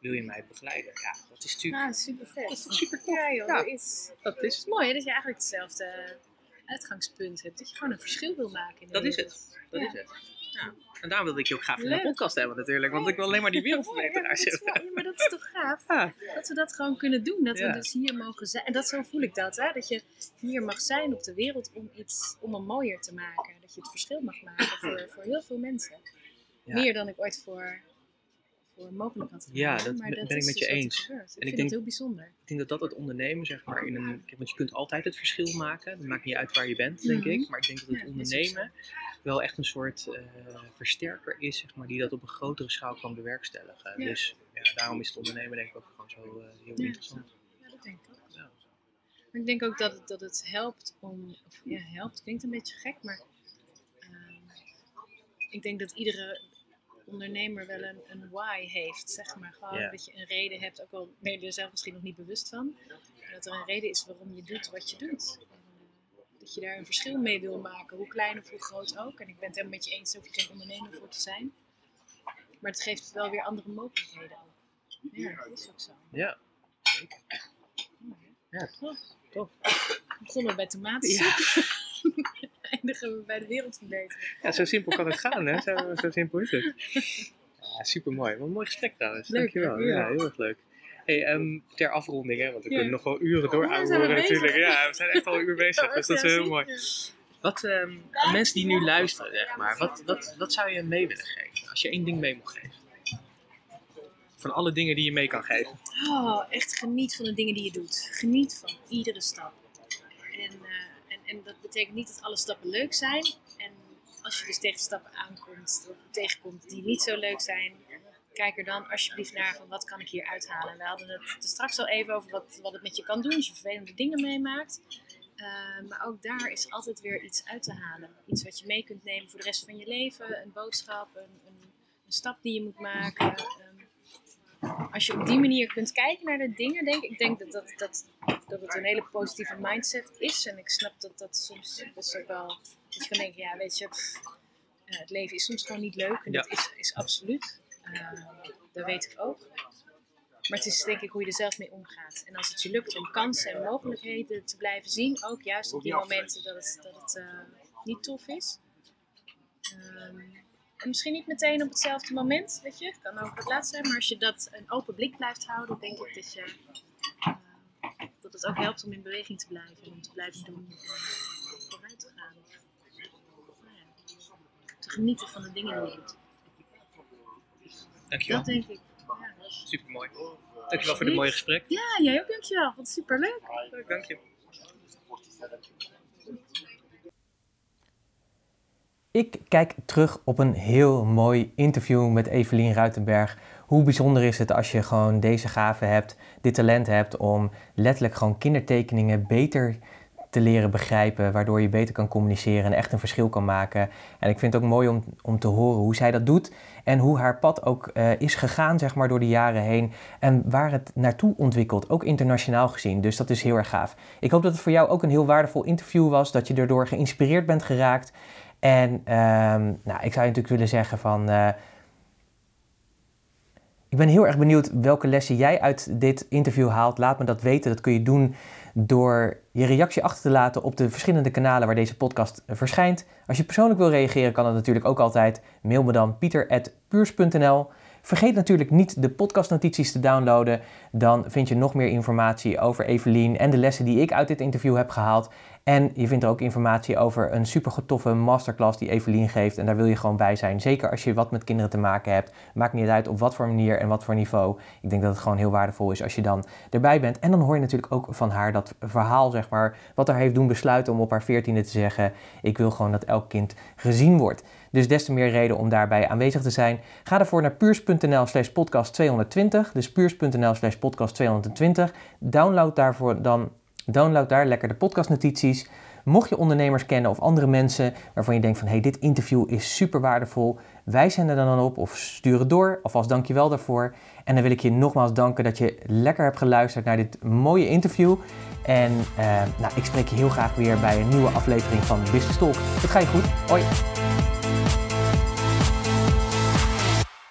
Wil je mij begeleiden? Ja, dat is natuurlijk... Nou, super vet. Dat is toch super tof? Ja joh, Ja. dat is... Dat Het is mooi hè, dat je eigenlijk hetzelfde uitgangspunt hebt. Dat je gewoon een verschil wil maken in de Dat is wereld. Dat is het. Ja. En daarom wilde ik je ook graag in een podcast hebben natuurlijk. Want ik wil alleen maar die Ja, wereldverbeteraars dat is hebben. ja, maar dat is toch gaaf? Ja. Dat we dat gewoon kunnen doen. Dat Ja. we dus hier mogen zijn. En dat zo voel ik dat. Hè? Dat je hier mag zijn op de wereld om iets om hem mooier te maken. Dat je het verschil mag maken voor, voor heel veel mensen. Ja. Meer dan ik ooit voor, voor mogelijk had gedaan. Ja, dat maar ben- dat ben ik met dus je eens. Ik ik vind denk- dat heel bijzonder. Ik denk dat dat het ondernemen, zeg maar, in een... Want je kunt altijd het verschil maken. Het maakt niet uit waar je bent, denk Mhm. ik. Maar ik denk dat het Ja, ondernemen wel echt een soort eh, versterker is, zeg maar, die dat op een grotere schaal kan bewerkstelligen. Ja. Dus ja, daarom is het ondernemen denk ik ook gewoon zo eh, heel Ja. interessant. Ja, dat denk ik ook. Ja. Maar ik denk ook dat het, dat het helpt om, of ja, helpt klinkt een beetje gek, maar ehm, ik denk dat iedere ondernemer wel een, een why heeft, zeg maar. Gewoon dat je een reden hebt, ook al ben je er zelf misschien nog niet bewust van. Dat er een reden is waarom je doet wat je doet. Dat je daar een verschil mee wil maken, hoe klein of hoe groot ook. En ik ben het helemaal met je eens, hoef je geen ondernemer voor te zijn. Maar het geeft wel weer andere mogelijkheden ook. Ja, dat is ook zo. Ja, zeker. Ja, Tof. tof. We begonnen bij tomatensoep. Ja. Eindigen we bij de wereldverbetering. Ja, zo simpel kan het gaan, hè? Zo, zo simpel is het. Ja, super mooi. Wat een mooi gesprek trouwens. Leuk, Dankjewel. Ja. heel erg leuk. Hey, ter afronding, hè, want we kunnen nog wel uren door Oh, al bezig. natuurlijk. Ja, we zijn echt al een uur bezig, dus dat is heel mooi. Wat, aan mensen die nu luisteren, zeg maar, wat, wat, wat zou je mee willen geven? Als je één ding mee mocht geven. Van alle dingen die je mee kan geven. Oh, echt geniet van de dingen die je doet. Geniet van iedere stap. En, eh, en, en dat betekent niet dat alle stappen leuk zijn. En als je dus tegen stappen aankomt, of tegenkomt die niet zo leuk zijn, kijk er dan alsjeblieft naar van wat kan ik hier uithalen. We hadden het er straks al even over wat, wat het met je kan doen als je vervelende dingen meemaakt. Eh, maar ook daar is altijd weer iets uit te halen. Iets wat je mee kunt nemen voor de rest van je leven. Een boodschap, een, een, een stap die je moet maken. Ehm, als je op die manier kunt kijken naar de dingen, denk ik, denk dat, dat, dat, dat het een hele positieve mindset is. En ik snap dat dat soms best ook wel, dat je kan denken, ja weet je, pff, eh, het leven is soms gewoon niet leuk. En Ja. dat is, is absoluut. Eh, dat weet ik ook. Maar het is denk ik hoe je er zelf mee omgaat. En als het je lukt om kansen en mogelijkheden te blijven zien, ook juist op die momenten dat het, dat het eh, niet tof is. Ehm, en misschien niet meteen op hetzelfde moment, weet je. Het kan ook het laatst zijn. Maar als je dat een open blik blijft houden, denk ik dat, je, eh, dat het ook helpt om in beweging te blijven. En om te blijven doen en vooruit te gaan. Ja, te genieten van de dingen die je doet. Dankjewel. Dat denk ik. Ja, Super mooi. Dankjewel voor dit mooie gesprek. ja jij ook dankjewel. Wat superleuk. Leuk, dank je. Ik kijk terug op een heel mooi interview met Evelien Ruitenberg. Hoe bijzonder is het als je gewoon deze gave hebt, dit talent hebt om letterlijk gewoon kindertekeningen beter te leren begrijpen, waardoor je beter kan communiceren en echt een verschil kan maken. En ik vind het ook mooi om, om te horen hoe zij dat doet en hoe haar pad ook eh, is gegaan, zeg maar, door de jaren heen en waar het naartoe ontwikkelt, ook internationaal gezien. Dus dat is heel erg gaaf. Ik hoop dat het voor jou ook een heel waardevol interview was, dat je erdoor geïnspireerd bent geraakt. En ehm, nou, ik zou je natuurlijk willen zeggen van. eh, ik ben heel erg benieuwd welke lessen jij uit dit interview haalt. Laat me dat weten. Dat kun je doen door je reactie achter te laten op de verschillende kanalen waar deze podcast eh, verschijnt. Als je persoonlijk wil reageren, kan dat natuurlijk ook altijd. Mail me dan pieter.puurs.nl. Vergeet natuurlijk niet de podcastnotities te downloaden. Dan vind je nog meer informatie over Evelien en de lessen die ik uit dit interview heb gehaald. En je vindt er ook informatie over een super toffe masterclass die Evelien geeft. En daar wil je gewoon bij zijn. Zeker als je wat met kinderen te maken hebt. Maakt niet uit op wat voor manier en wat voor niveau. Ik denk dat het gewoon heel waardevol is als je dan erbij bent. En dan hoor je natuurlijk ook van haar dat verhaal, zeg maar. Wat haar heeft doen besluiten om op haar veertiende te zeggen. Ik wil gewoon dat elk kind gezien wordt. Dus des te meer reden om daarbij aanwezig te zijn. Ga daarvoor naar puurs.nl slash podcast 220. Dus puurs.nl slash podcast 220. Download daarvoor dan Download daar lekker de podcastnotities. Mocht je ondernemers kennen of andere mensen waarvan je denkt van hey, dit interview is super waardevol, wij zenden er dan op of stuur het door. Alvast dankjewel daarvoor. En dan wil ik je nogmaals danken dat je lekker hebt geluisterd naar dit mooie interview. En eh, nou, ik spreek je heel graag weer bij een nieuwe aflevering van Business Talk. Het gaat je goed. Hoi!